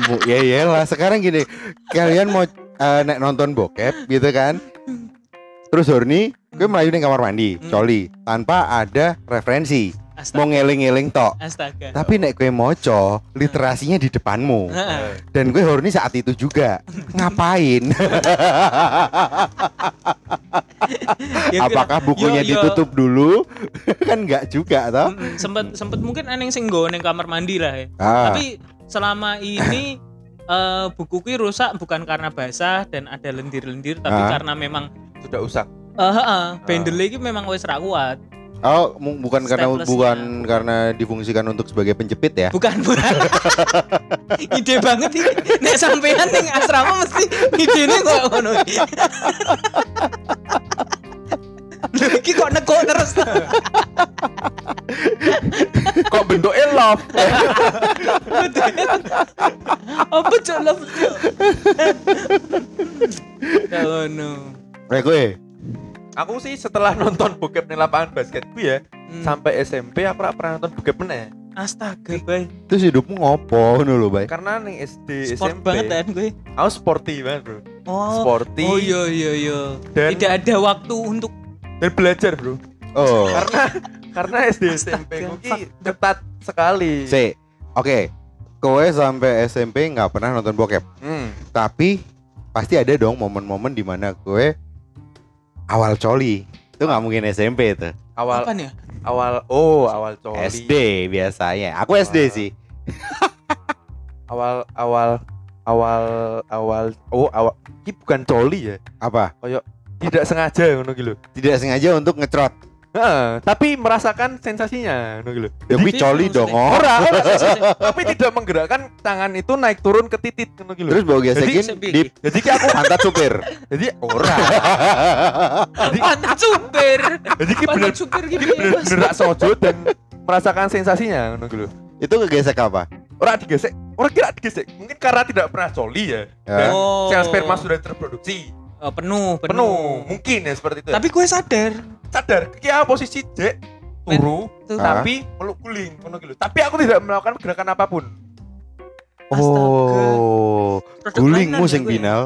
Bu, ya iyalah sekarang gini kalian mau eh, nek nonton bokep gitu kan terus horny gue melayu di kamar mandi Hmm. coli tanpa ada referensi mau Astaga. ngeling-ngeling tok Astaga. tapi nek gue moco literasinya di depanmu dan gue horny saat itu juga ngapain Ya, apakah bukunya Yo, yo. ditutup dulu kan nggak juga toh sempet sempet mungkin aneh sing nggo ning kamar mandi lah ya. ah, Tapi selama ini eh bukuku rusak bukan karena basah dan ada lendir-lendir tapi Ah. karena memang sudah usah eh heeh, bandel iki memang wis ra kuat. Oh bukan karena bukan karena difungsikan untuk sebagai penjepit ya Bukan bukan. Ide banget ini. Nek sampean ning asrama mesti idene kok ngono. Lho iki kok nekuk terus. kok bentuknya love Apa cok love? Ya ngono. eh gue aku sih setelah nonton bokep di lapangan basketku ya Hmm. sampai SMP aku pernah nonton bokep meneh Astaga, bay. terus hidupmu ngopo ngono lho bay karena nih SD Sport SMP banget kan gue. aku sporty banget bro Oh. sporty Oh iya iya iya. dan Tidak ada waktu untuk dan belajar bro oh karena karena SD SMP ki ketat sekali C. Oke. Kowe sampai SMP nggak pernah nonton bokep. hmm. Tapi pasti ada dong momen-momen di mana kowe awal coli. Itu nggak mungkin SMP itu. awal apa nih? awal oh awal coli SD biasanya. Aku SD Wah. sih. awal awal awal awal oh awal ini bukan coli ya Apa? tidak sengaja ngono gitu Tidak sengaja untuk ngecrot. Heeh, tapi merasakan sensasinya ngono gitu Ya Jadi coli dong. oh. ora tapi tidak menggerakkan tangan itu naik turun ke titik ngono gitu Terus bau gesekin Jadi- di jadi ki aku pantat supir. jadi ora jadi Pantat supir. jadi ki bener supir gitu. bener sojo dan merasakan sensasinya ngono gitu Itu kegesek apa? ora digesek ora kira digesek mungkin karena tidak pernah coli ya Ya. Oh. sel sperma sudah terproduksi Oh, penuh, penuh. penuh mungkin ya seperti itu ya. Tapi gue sadar. Sadar kia posisi jek turu. Ah. tapi meluk guling ngono gitu tapi aku tidak melakukan gerakan apa pun Astaga. Oh, gulingmu sing ya gue. binal.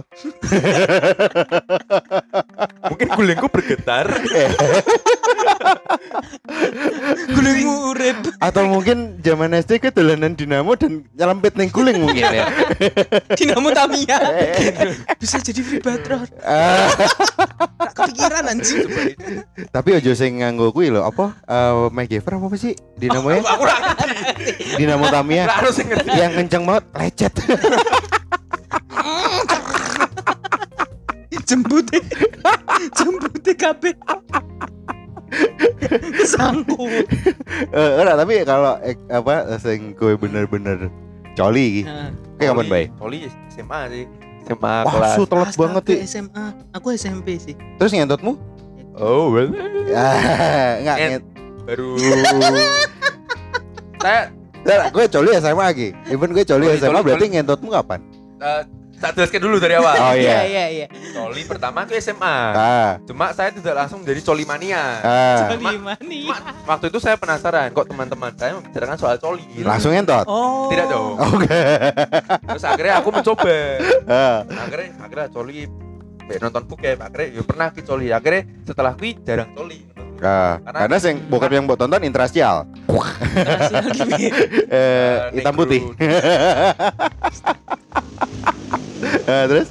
mungkin gulingku bergetar Gulingmu urip. Atau mungkin zaman SD ke dolanan dinamo dan nyelempit neng guling mungkin ya. Dinamo Tamiya. Bisa jadi vibrator. Ah, kepikiran anjing. tapi ojo sing nganggo kuwi lho, apa? Eh MacGyver apa apa sih? Dinamonya? aku ora ngerti Dinamo Tamiya yang kenceng banget lecet. Jembute. Jembute kabeh. Sangkut. Eh ora, tapi kalau eh, apa sing kowe bener-bener coli iki. Kayak kapan, Bay? Coli SMA sih SMA Wah, kelas su telat astaga, banget sih. SMA. Aku SMP sih. Terus ngentutmu? oh well Ah, enggak Ngent. ngent. baru saya Lah, gue coli SMA lagi. Even gue coli Coli, SMA coli, berarti coli. ngentotmu kapan? Eh, tak jelaskan dulu dari awal Oh Iya iya. iya iya. coli pertama ke SMA Ah, cuma saya tidak langsung jadi coli mania ah. Coli mani. Cuma waktu itu saya penasaran kok teman-teman saya membicarakan soal coli Langsung ngentot. Oh. tidak dong Oke. terus akhirnya aku mencoba Ah. akhirnya akhirnya coli nonton bokep akhirnya ya pernah ki coli akhirnya setelah kui jarang coli Ah, Karena- karena sing bokep yang buat tonton interracial. Bi. Eh, hitam putih. Ah, terus?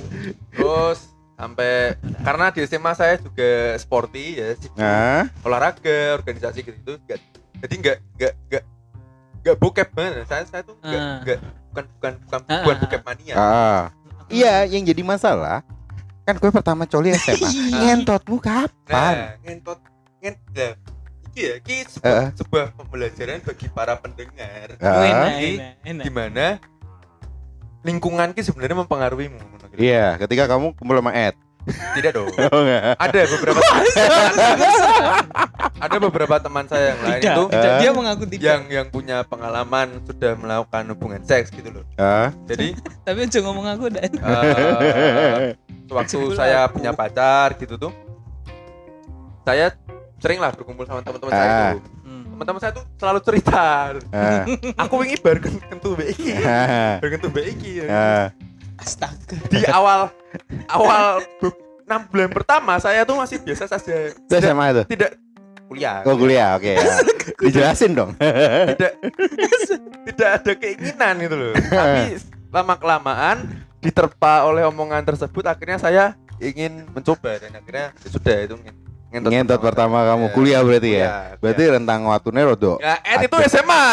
terus sampai karena di SMA saya juga sporty ya Nah, olahraga organisasi gitu gitu nggak jadi nggak nggak nggak nggak bokep banget saya saya tuh nggak Ah. nggak bukan bukan bukan Ah, bukan ah, bokep mania ah. Iya, yang jadi masalah kan gue pertama coli SMA. Ngentotmu kapan? nah ngentot ngent nah, iki ya iki sebuah, Eh. sebuah pembelajaran bagi para pendengar Ah. enak, Ini enak, enak. gimana lingkungan ki sebenarnya mempengaruhimu gitu. Iya, ketika kamu kumpul sama Ed. tidak dong Oh enggak. ada beberapa ada beberapa teman saya yang lain Tidak, itu tidak. Dia mengaku tidak. yang yang punya pengalaman sudah melakukan hubungan seks gitu loh Ah. jadi Tapi aja ngomong aku dan. eh, waktu saya punya pacar gitu tuh saya sering lah berkumpul sama teman-teman saya Ah. itu teman-teman saya tuh selalu cerita Ah. aku ingin kentu Ah. baru kentu BI Ah. Astaga. di awal awal be- enam bulan pertama saya tuh masih biasa saja tidak, SMA itu. tidak kuliah Oh kuliah, oke ya. Dijelasin dong. tidak tidak ada keinginan gitu loh tapi lama kelamaan diterpa oleh omongan tersebut akhirnya saya ingin mencoba dan akhirnya ya sudah itu ngentot, Ngentot pertama kamu Ya, kuliah berarti ya. kuliah, Berarti rentang waktunya rodo. ya Ed itu SMA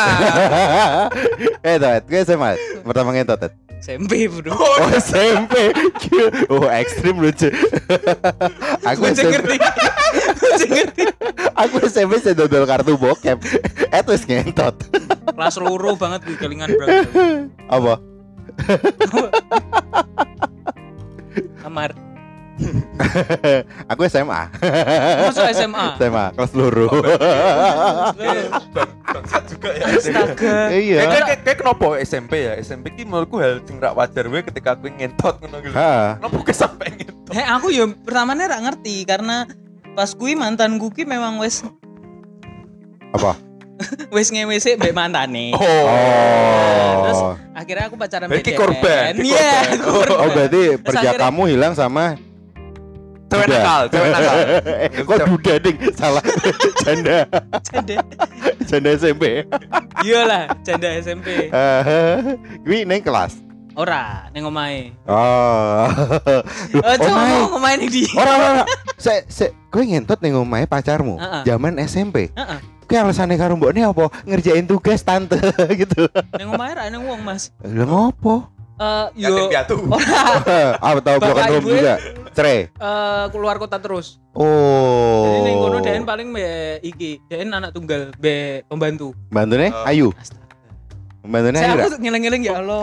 eh, Ed, gue SMA. Pertama ngentot, Ed. SMP bro. Oh, SMP. Oh, ekstrim lucu. aku SMP, aku SMP saya dodol kartu bokep. Ed wis ngentot. Kelas loro banget di kelingan bro. Apa? Kamar. aku SMA. Masuk SMA. SMA kelas loro. Bang- bangsat juga ya Astaga. Iya. Kayak kayak kayak kenapa SMP ya SMP ki menurutku hal sing rak wajar wae ketika aku ngentot ngono gitu. Kenapa ke sampai ngentot? Heh aku ya pertamanya rak ngerti karena pas kui mantan ki memang wes Apa? wes ngewe sih mbek mantane. Terus Oh. akhirnya aku pacaran BDN. korban, Iya. Oh, berarti akhirnya- kamu hilang sama Cewek nakal, cewek nakal. Eh, Kok duda ding? Salah. Janda. Janda. Janda SMP. Iyalah, janda SMP. Eh, Gue neng kelas. Ora, neng omahe. Oh. Oh, coba omahe. di. Ora ora ora. Se se kowe ngentot ning omahe pacarmu zaman SMP. Heeh. Kowe alasannya karo mbokne apa? Ngerjain tugas tante gitu. Neng omahe ra neng wong, Mas. Lah ngopo? Eh Yatim yo piatu. Apa tahu Bapak broken home ya? juga? Cerai. eh keluar kota terus. Oh. Jadi neng kono Den paling be iki, Den anak tunggal be pembantu. Bantune Oh. Ayu. Astaga. Bantune Saya Ayu. aku ngeleng-ngeleng ya Allah.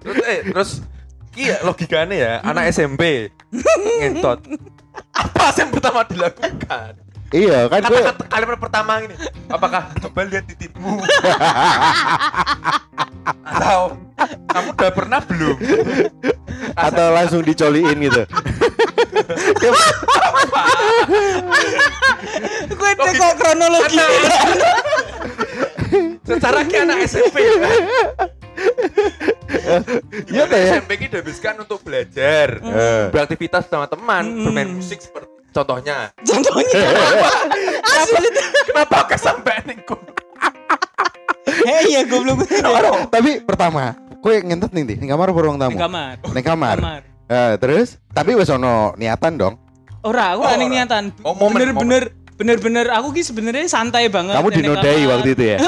Terus eh terus ki ya logikanya ya anak SMP ngentot. Apa yang pertama dilakukan? Iya kan gue Kata-kata kalimat pertama ini, apakah coba lihat titikmu? Atau kamu udah pernah belum? atau langsung dicoliin gitu. Gue kok kronologi. Secara ki anak SMP kan? Iya ya. SMP ki dihabiskan untuk belajar, Eh. beraktivitas sama teman, bermain musik seperti contohnya. Contohnya Asli. Kenapa kesampean niku? Hei ya goblok. Ora, Tapi pertama, kowe ngentot ning ndi? Ning kamar apa ruang Di tamu? kamar. Ning kamar. Kamar. Eh, terus tapi wis ono niatan dong. Ora, aku Oh, ora. niatan. Oh, Bener-bener bener-bener aku ki sebenarnya santai banget. Kamu dinodai kamar. waktu itu ya?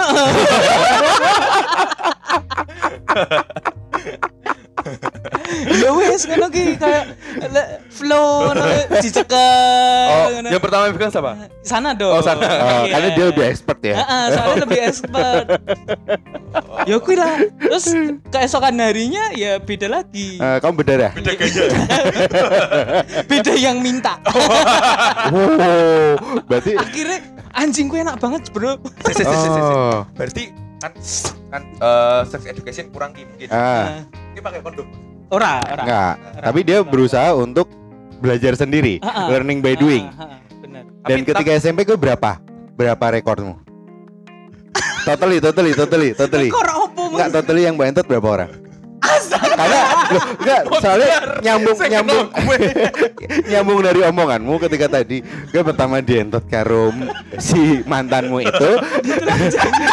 ya wes ngono ki kayak Le- flow no, dicekel Oh, ngono. yang pertama yang pegang siapa? sana dong Oh, sana. Oh, Iya. karena dia lebih expert ya. Heeh, soalnya lebih expert. ya kuwi lah. Terus keesokan harinya ya beda lagi. Eh, kamu berdarah. Beda gaya. Beda yang minta. Wow, berarti Akhirnya anjing gue enak banget, Bro. Oh. Berarti kan kan eh, sex education kurang ki mungkin. Ah, Ini pakai kondom. Ora, ora. enggak. Tapi dia berusaha untuk belajar sendiri, Ah, ah. learning by doing. Ah, ah, benar. Dan Tapi- ketika SMP gue berapa? Berapa rekormu? totally, totally, totally, totally. Ora Enggak, totally yang bantet berapa orang? Karena loh, enggak, soalnya nyambung nyambung nyambung dari omonganmu ketika tadi gue pertama dientot karo si mantanmu itu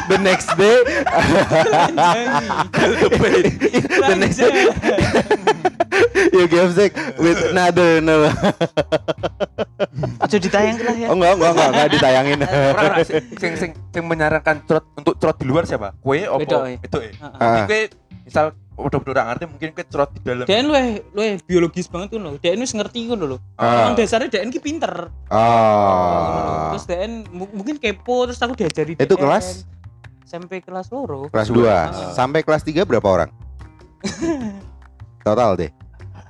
the next day the next day you give sex with another no. Aja ditayang lah ya. oh enggak enggak enggak, enggak ditayangin Orang ora, sing sing sing menyarankan cerot untuk cerot di luar siapa? Kue opo? Eh. Itu eh. Heeh. Tapi Ah. kue misal udah udah ngerti mungkin kue cerot di dalam. Dia luwe luwe biologis banget tuh loh. Dia wis ngerti ngono loh. Ah. Emang dasarnya dia ki pinter. oh Terus dia mungkin kepo terus aku diajari itu kelas SMP kelas loro. kelas Dua. 2 sampai kelas 3 berapa orang total deh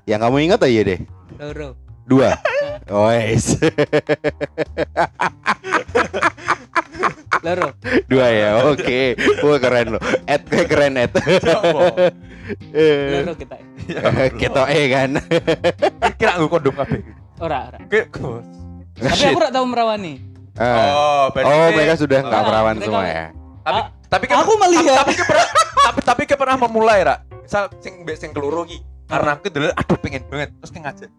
yang kamu ingat aja deh Loro. dua oh. Loro. dua ya oke wah keren lo Ed kayak keren Ed Eh, Loro kita. kita eh kan Kira aku kondom kabeh. Ora, ora. Tapi aku ora tahu merawani. Berarti oh kue- mereka sudah nggak Ah, perawan mereka- semua ya tapi Ah, tapi ke- aku melihat. tapi ke pernah tapi tapi ke pernah memulai ra misal sing sing keloro ki karena aku dulu aduh pengen banget terus ki ngajak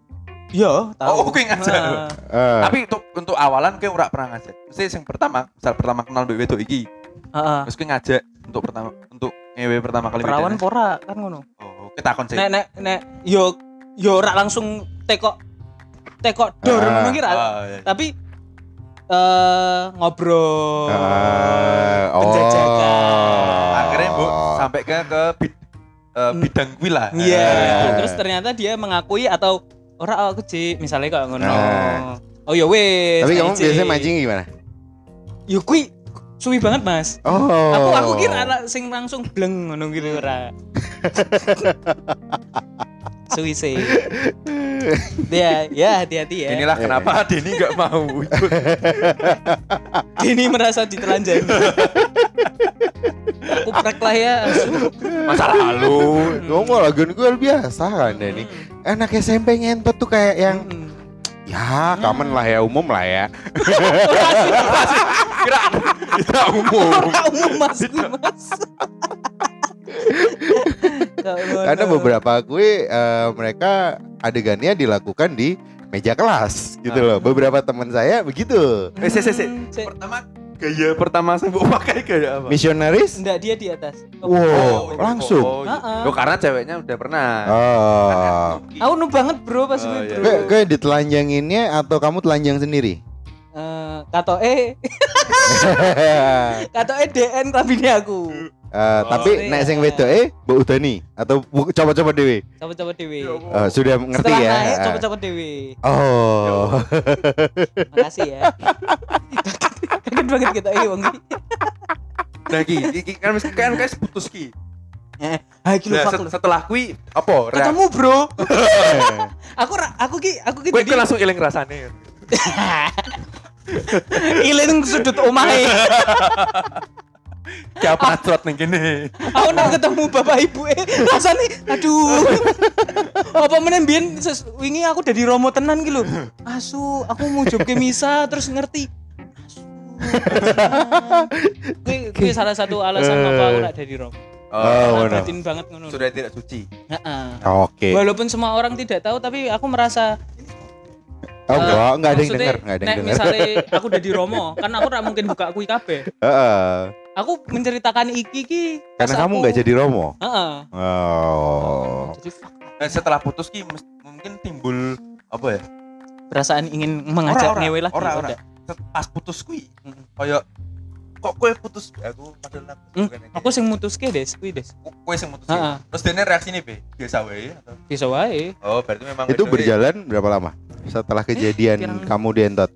Iya, tahu. Oh, aku ngajak. Ah. Eh, tapi untuk untuk awalan kayak ora pernah ngajak mesti sing pertama misal pertama kenal mbek wedok iki Heeh. terus kayak ngajak untuk pertama untuk ngewe pertama kali Perawan pora kan ngono. oh kita konsep Nek nek nek yo yo ora langsung tekok tekok dor Ah. ngono ki ra. Ah, iya. Tapi eh ngobrol. oh penjajakan. akhirnya bu sampai ke ke bid- eh, bidang kuwi lah Iya. Terus ternyata dia mengakui atau ora aku cik misalnya kayak ngono. Eh. Oh ya wes. tapi kamu biasanya mancing gimana Yo kuwi suwi banget, Mas. oh Aku aku kira anak sing langsung bleng ngono gitu ora. suwi sih. Ya, ya hati-hati ya. inilah kenapa Denny nggak mau ikut Dini merasa ditelanjangi. aku prek lah ya. masa lalu ngomong lagi gue biasa kan Dani anak SMP ngentot tuh kayak yang Hmm. ya common lah ya umum lah ya kira kita umum Ora umum mas, mas. Karena beberapa gue eh, mereka adegannya dilakukan di meja kelas gitu loh beberapa teman saya begitu eh se se se Hmm, cek. pertama gaya pertama saya mau pakai gaya apa misionaris Enggak dia di atas. wow Oh, langsung oh. Heeh. Loh, karena ceweknya udah pernah oh Aku nu banget bro pas Oh, gue iya. gue ditelanjanginnya atau kamu telanjang sendiri? Eh, kato e, kato e DN rabine aku. Eh, tapi iya. nek sing wedok eh Mbak Udani atau bu- coba-coba dewe. Coba-coba dewe. Ya Eh, sudah ngerti Setelah ya. naik Eh. coba-coba dewe. Oh. Makasih ya. Kaget banget kita eh wong iki. nah ki ki kan mesti kan guys putus ki Eh, hai ki lu nah, setelah kui apa Ketemu bro. Aku ra- aku ki aku ki jadi langsung iling rasanya iling sudut omahe. Kayak pernah trot nih gini Aku nek ketemu bapak ibu eh rasane aduh. Apa meneh mbiyen ses- wingi aku dari Romo tenan ki lho. Asu, aku mau job ke misa terus ngerti. Kuwi kuwi salah satu alasan kenapa aku rak dari Romo. Oh, benar. batin banget ngono. sudah tidak suci Heeh. Oke. Walaupun semua orang tidak tahu tapi aku merasa Oh, eh, enggak, enggak ada yang denger, enggak ada yang nek denger. misalnya aku udah di Romo, kan aku rak mungkin buka kui kabeh. Heeh. Aku menceritakan iki ki Karena kamu aku- enggak jadi Romo. Heeh. Oh. Jadi fuck, nah, setelah putus ki mungkin timbul apa ya perasaan ingin mengajak Ora, ora, ngewe lagi ora, oh, ora. enggak? Set- pas putus kui Mm. kayak kok kowe putus aku padahal aku Hmm, aku sing mutuske des kuwi des kowe sing mutus terus dene reaksi nih be biasa wae atau bisa wae oh berarti memang Itu berjalan berapa lama? Setelah kejadian pirang- kamu dientot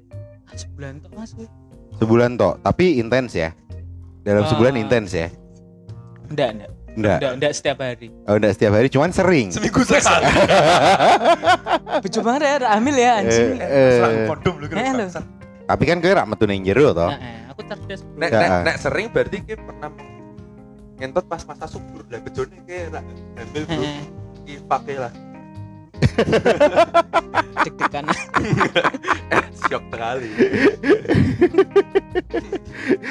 sebulan tok mas sebulan toh, tapi intens ya. Dalam Ah. sebulan intens ya. enggak enggak Enggak. enggak enggak setiap hari Oh, enggak setiap hari, cuman sering. seminggu sekali bejo banget ya hamil ya anjing Eh, eh. Kondom lu Eh, kan Tapi kan kowe rak metu ning jero. Nah, eh, aku cerdas bro nek nek nek sering berarti ki pernah ngentot pas masa subur lah bejone ki rak hamil bro ki pakai lah deg-degan shock sekali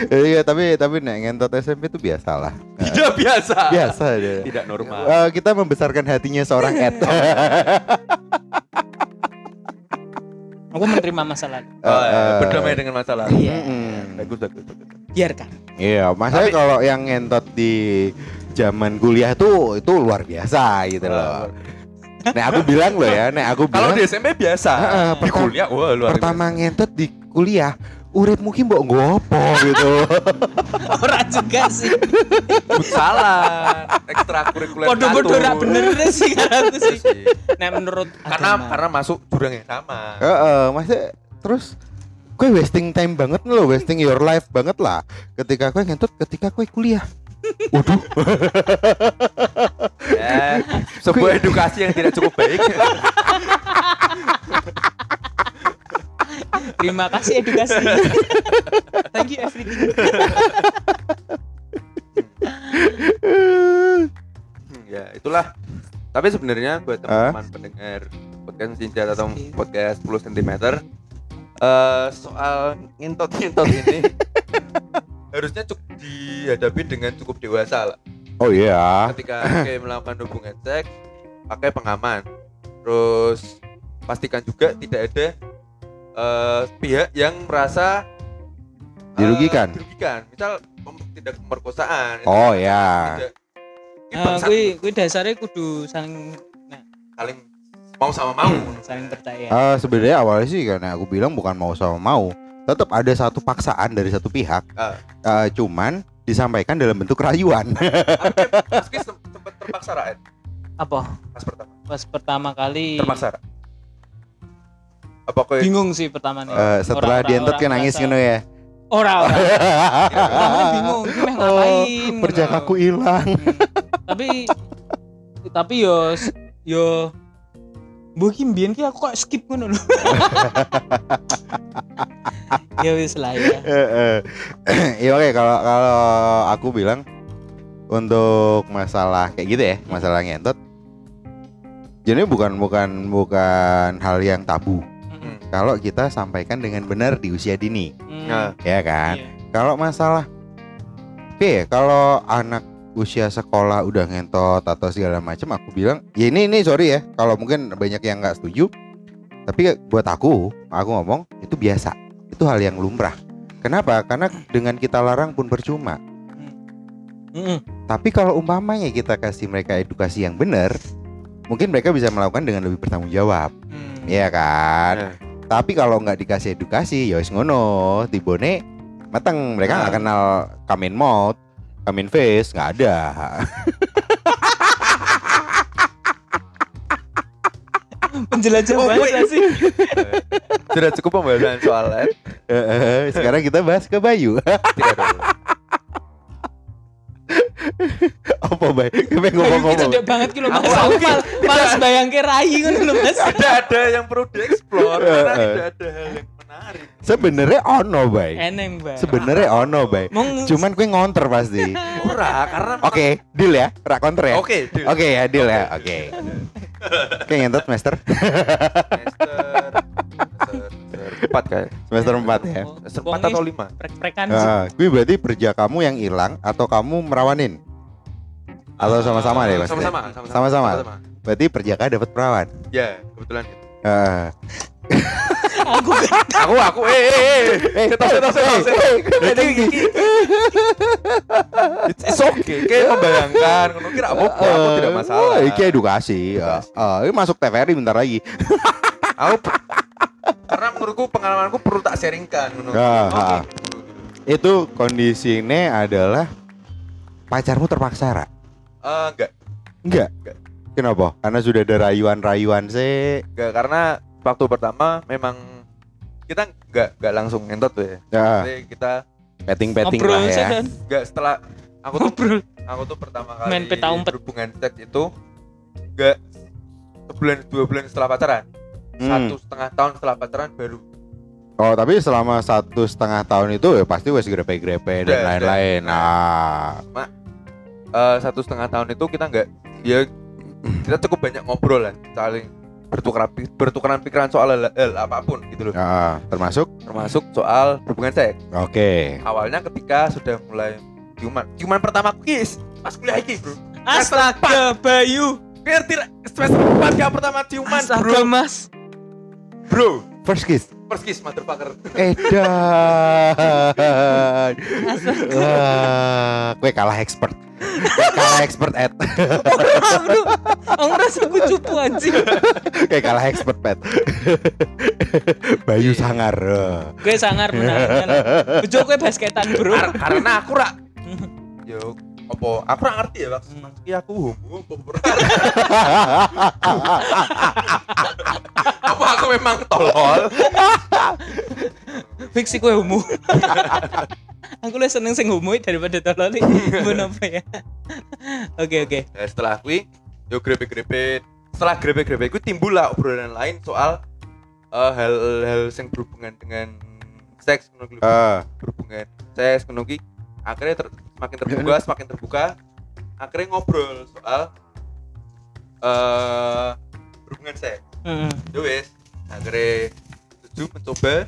Iya, tapi tapi nek ngentot SMP itu biasa lah. tidak biasa Biasa deh. tidak normal Eh, kita membesarkan hatinya seorang Ed. aku menerima masa lalu oh, Eh, ya, eh. berdamai dengan masalah Iya. Bagus bagus bagus biarkan Iya, masalahnya kalau yang ngentot di zaman kuliah tuh itu luar biasa gitu loh. Nek aku bilang loh ya, nek aku kalau bilang di SMP biasa Heeh, di pertama- kuliah wah luar pertama ngentot di kuliah urip mungkin mbok ngopo gitu. ora juga sih salah ekstrakurikuler podo-podo ora bener sih karena aku sih nah menurut karena agama. karena masuk jurang yang sama Heeh, maksudnya terus gue wasting time banget loh, wasting your life banget lah. Ketika gue ngentot, ketika gue kuliah. Waduh, ya sebuah edukasi yang tidak cukup baik. Terima kasih edukasi. Thank you everything Hmm, ya itulah. Tapi sebenarnya buat teman-teman pendengar podcast Sinjat atau podcast 10 cm eh soal ngintot-ngintot ini harusnya cukup dihadapi dengan cukup dewasa lah oh iya. ketika oke melakukan hubungan seks pakai pengaman terus pastikan juga tidak ada eh, pihak yang merasa eh, Dirugikan? dirugikan misal tidak pemerkosaan Oh ya. ini Nah, bangsat, kui kui dasarnya kudu saling nah, saling mau sama mau saling percaya. Eh, sebenarnya awalnya sih karena aku bilang bukan mau sama mau, tetap ada satu paksaan dari satu pihak. Ah. Eh, cuman disampaikan dalam bentuk rayuan. meski sem- sempat terpaksa Raed Apa? pas pertama Pas pertama kali terpaksa apa kau bingung sih pertama nih. Eh, setelah ora kan nangis ngono ya. Ora ora. Pertama bingung, meh ngapain? Oh, perjakaku hilang. Hmm. tapi tapi yo yo Mungkin biyen ki aku kok skip ngono lho. ya wis lah ya. Iya oke kalau kalau aku bilang untuk masalah kayak gitu ya, masalah ngentot. Jadi bukan bukan bukan hal yang tabu. Kalau kita sampaikan dengan benar di usia dini, Hmm, Nah, ya kan? iya. Kalau masalah Oke, kalau anak usia sekolah udah ngentot atau segala macam aku bilang, ya ini ini sorry ya, kalau mungkin banyak yang nggak setuju. Tapi buat aku, aku ngomong itu biasa. Itu hal yang lumrah. Kenapa? Karena dengan kita larang pun percuma. Mm-mm. Tapi kalau umpamanya kita kasih mereka edukasi yang benar, mungkin mereka bisa melakukan dengan lebih bertanggung jawab. Hmm. Iya kan? Nah. Tapi kalau nggak dikasih edukasi, ya wis ngono, tibone mateng mereka nggak Nah. kenal kamin mouth, kamin face, nggak ada. Penjelajah Oh, gak sih. sudah cukup pembahasan soal Ed. Eh, Sekarang kita bahas ke Bayu. Tidak dulu. Apa? Kita Ayo ngomong-ngomong. kita banget lho Mas. Aku- Aku aku- mal, malas bayangke rai ngono lho Mas. Tidak ada yang perlu dieksplor karena Eh, eh. tidak ada hal yang. Sebenarnya ono Bay. Eneng, Bang. Sebenarnya ono Bay. Mong Cuman gue ngonter pasti. Ora, karena Oke, deal ya. Rak counter ya. Oke, deal. Oke ya, deal ya. Oke. Oke, ngentot semester. Semester semester empat kayak. Semester 4 ya. Semester empat atau lima? prek-prekan sih. Nah, gue berarti kerja kamu yang hilang atau kamu merawanin? Atau sama-sama deh, Mas? Sama-sama, Sama-sama. Berarti perjaka dapat perawan. Ya, kebetulan. Heeh. Aku Aku aku eh eh eh. Eh, setos. Jadi iki. It's okay. Kayak membayangkan, ngono kira apa aku tidak masalah. Eh, Iki edukasi. Eh, eh, ini masuk TVRI bentar lagi. Aku karena menurutku pengalamanku perlu tak sharingkan ngono. Ah, ah. Itu kondisinya adalah pacarmu terpaksa, Ra? Eh, enggak, Enggak. Enggak. Kenapa? Karena sudah ada rayuan-rayuan sih. enggak karena waktu pertama memang kita enggak enggak langsung ngentot tuh ya. Ya, Jadi kita petting-petting Ngobrol lah ya. enggak setelah aku tuh Ngobrol. aku tuh pertama kali Main peta umpet. berhubungan seks itu enggak sebulan dua bulan setelah pacaran Hmm. satu setengah tahun setelah pacaran baru Oh, tapi selama satu setengah tahun itu ya pasti wes grepe-grepe dan lain-lain. Nah, Eh, satu setengah tahun itu kita enggak ya kita cukup banyak ngobrol lah saling bertukar bertukaran pikiran soal hal, hal apa pun gitu loh ya, termasuk termasuk soal hubungan seks oke. awalnya ketika sudah mulai ciuman ciuman pertama kiss pas kuliah iki bro Astaga, Bayu. ngerti semester 4 ya pertama ciuman Astaga, bro Mas. bro First kiss. First kiss motherfucker Edan. Wah, gue kalah expert. Gue kalah expert at. Bro, aku ngerasa aku cupu anjing. Kayak kalah expert pet. Bayu sangar. Gue sangar menang. Bejo gue basketan, Bro. Kar- karena aku rak yo apa aku rak ngerti ya maksud maksudnya aku homo apa ora. apa aku memang tolol Fiksi gue homo. aku lebih seneng sing homo daripada tolol Bener apa ya? Oke oke. Ya, setelah kui yo grepe-grepe setelah grepe-grepe itu timbul lah obrolan lain soal eh, hal-hal yang berhubungan dengan seks. Ah, berhubungan seks kuwi. akhirnya ter- semakin terbuka semakin terbuka akhirnya ngobrol soal eh berhubungan seks Hmm. ya wes akhirnya setuju mencoba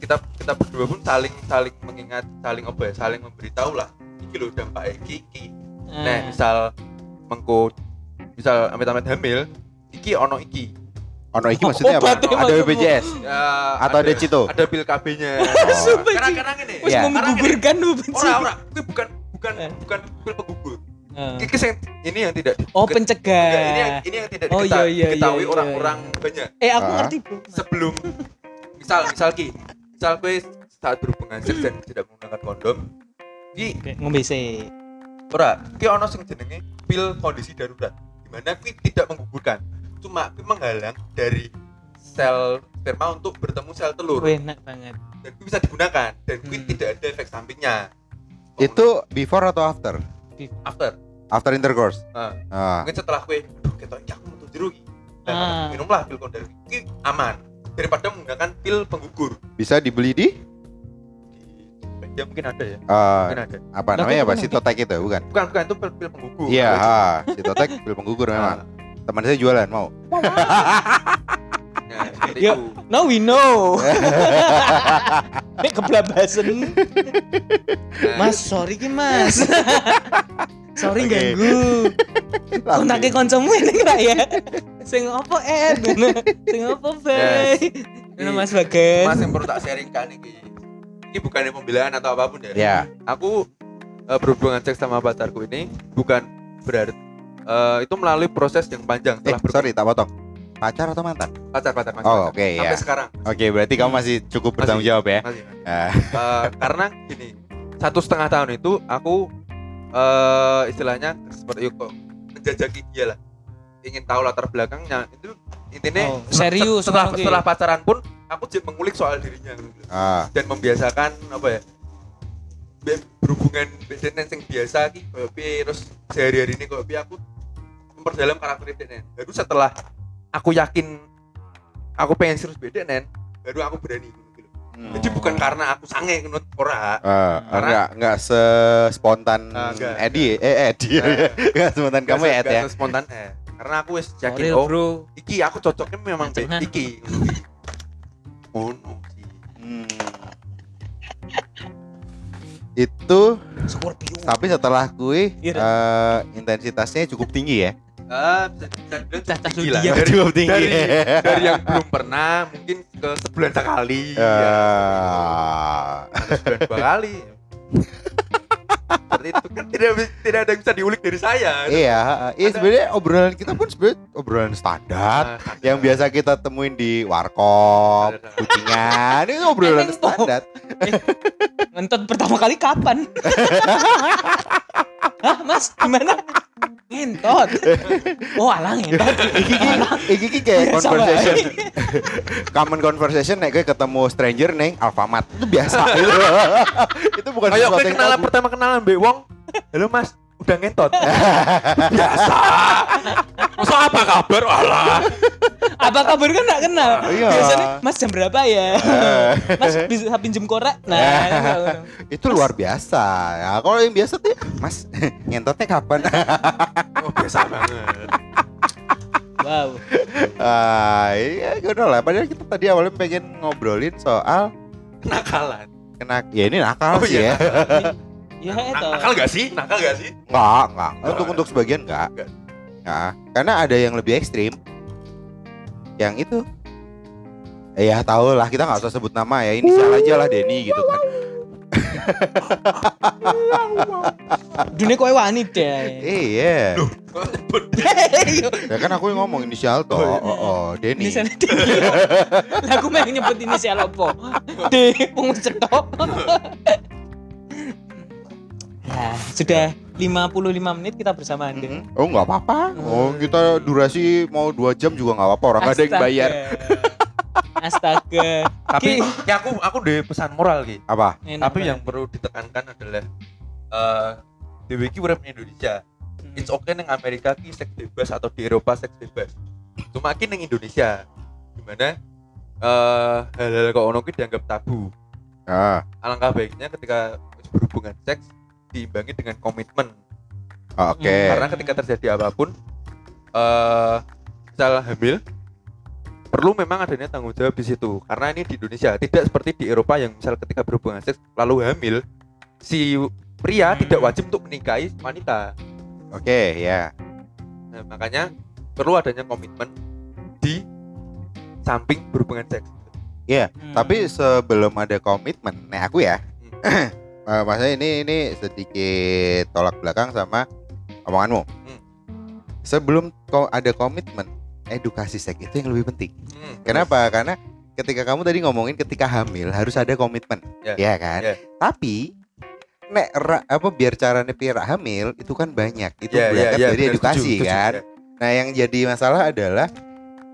kita kita berdua pun saling saling mengingat saling apa ya saling memberitahu lah iki loh dampak iki iki Hmm. Nah, misal mengko misal amit-amit hamil, iki ono iki. Ono iki maksudnya apa? Obatnya Ada. BPJS Ya, atau ada Cito? Ada pil KB-nya. Oh. Karena karena ngene. Wis Iya. mau menggugurkan lu Ora ora, kuwi bukan bukan Eh. bukan pil penggugur. Iki sing ini yang tidak Oh Enggak, pencegah. ini yang ini yang tidak Oh, iya, iya, diketahui iya, iya, orang-orang banyak. Eh aku Ah. ngerti bro. Sebelum misal misal ki, misal kowe saat berhubungan seks dan tidak menggunakan kondom, ki Ngombe ora ki ono sing jenenge pil kondisi darurat di mana ki tidak menggugurkan cuma menghalang dari sel sperma untuk bertemu sel telur Wih, enak banget. dan ki bisa digunakan dan Hmm. tidak ada efek sampingnya Itu before atau after? after After intercourse. Nah, Ah. mungkin setelah kue aduh ketok iki aku metu jero ki Ah. nah, minumlah pil kondisi ki aman daripada menggunakan pil penggugur Bisa dibeli di Di- ya mungkin ada ya ah, mungkin ada apa Lah, namanya apa? Sitotek itu bukan? bukan bukan itu pil, pil penggugur Iya, Ada ah, Sitotek pil penggugur memang. Teman saya jualan mau. Yuk. itu. Now we know. Ini keblabasan. Nah, Mas, sorry ki Mas. sorry Oke. ganggu. Kontake kancamu ini enggak ya? Sing apa Ed? Sing apa Bay? Ini Mas Bagas. Mas yang perlu tak sharingkan ini ini bukannya pembelaan atau apa pun ya Ya. aku eh, berhubungan seks sama pacarku ini bukan berarti eh, itu melalui proses yang Eh, panjang setelah sorry, tak potong. Pacar atau mantan? pacar pacar pacar Oh, oke sampai ya. sekarang Oke, berarti kamu masih cukup bertanggung jawab ya. masih Ah, Eh, karena gini satu setengah tahun itu aku eh istilahnya seperti kok menjajaki dia lah ingin tahu latar belakangnya itu intinya Oh, serius, setelah oke. setelah pacaran pun aku jadi mengulik soal dirinya ah, dan membiasakan apa ya be- berhubungan dengan yang biasa ki koyo piye, terus sehari-hari ini koyo piye aku memperdalam karakter Denen baru setelah aku yakin aku pengen serius beda nen baru aku berani gitu. Hmm. jadi bukan karena aku sange menurut ora ah, Karena- enggak enggak se spontan Ah, enggak, Edi eh Edi Nah, enggak spontan kamu ya Ed ya spontan eh karena aku wis yakin oh bro. iki aku cocoknya memang be- Jangan. iki ngono sih Hmm. itu Scorpio. tapi setelah kue Iya. eh, intensitasnya cukup tinggi ya ah lah. zodiak. dari, cukup tinggi. dari dari yang belum pernah mungkin ke sebulan sekali. Ya. Eh, sebulan dua kali. Seperti itu kan tidak tidak ada yang bisa diulik dari saya. Iya iya sebenarnya obrolan kita pun sebenarnya obrolan standar. Nah, yang biasa kita temuin di warkop kucingan itu obrolan standar. Ngentot pertama kali kapan? Hah, Mas, gimana? Ngentot. Oh, alah ngentot. iki iki iki iki kayak conversation. Common conversation nek gue ketemu stranger neng Alfamart. Itu biasa. Itu bukan yang kenalan pertama kenalan mbek wong. Halo Mas, udah ngentot. Biasa. Masa apa kabar? Alah. Apa kabar kan enggak kenal. Iya. Biasanya, Mas jam berapa ya? Mas bisa pinjem korek? Nah, ngono. itu luar biasa ya kalau yang biasa tuh mas ngentotnya kapan Oh, biasa banget. wow. ah iya gue lah padahal kita tadi awalnya pengen ngobrolin soal Kenakalan. kena ya ini nakal Oh, sih iya. Ya itu. Nakal gak sih? Nakal gak sih? ya enggak enggak Oh, untuk untuk sebagian enggak Enggak. Nah, karena ada yang lebih ekstrim yang itu Eh, ya tahu lah kita nggak usah sebut nama ya inisial aja lah Denny gitu kan Dunia kowe wani deh. iya Iya. ya kan aku yang ngomong inisial toh Oh, oh, iya. oh, Denny Inisial D. Lah aku mau nyebut inisial apa? D wong cetok. Nah, sudah 55 menit kita bersama Anda. Mhm. Oh nggak apa-apa. Oh kita durasi mau dua jam juga nggak apa-apa. Orang nggak ada yang bayar. Astaga. Tapi Ki. ya aku aku deh pesan moral Ki. Apa? Enak Tapi yang banget. perlu ditekankan adalah eh dewe ki urip Indonesia. Hmm. It's okay neng Amerika ki seks bebas atau di Eropa seks bebas. Cuma ki neng Indonesia di mana eh hal-hal kok ono ki dianggap tabu. Ah, Alangkah baiknya ketika berhubungan seks diimbangi dengan komitmen. oke. Hmm, Karena ketika terjadi apa pun eh misal hamil perlu memang adanya tanggung jawab di situ karena ini di Indonesia tidak seperti di Eropa yang misal ketika berhubungan seks lalu hamil si pria Hmm. tidak wajib untuk menikahi wanita Oke, ya. nah, makanya perlu adanya komitmen di samping berhubungan seks Hmm. Tapi sebelum ada komitmen, nih aku ya. Hmm. Eh, maksudnya ini ini sedikit tolak belakang sama omonganmu. Hmm. Sebelum kau ada komitmen, edukasi seks itu yang lebih penting. Hmm. Kenapa? Karena ketika kamu tadi ngomongin ketika hamil harus ada komitmen, Ya. ya kan? Ya. Tapi nek ra- apa biar caranya biar hamil itu kan banyak. Itu ya, berangkat ya, dari benar, edukasi setuju, kan. ya. Nah yang jadi masalah adalah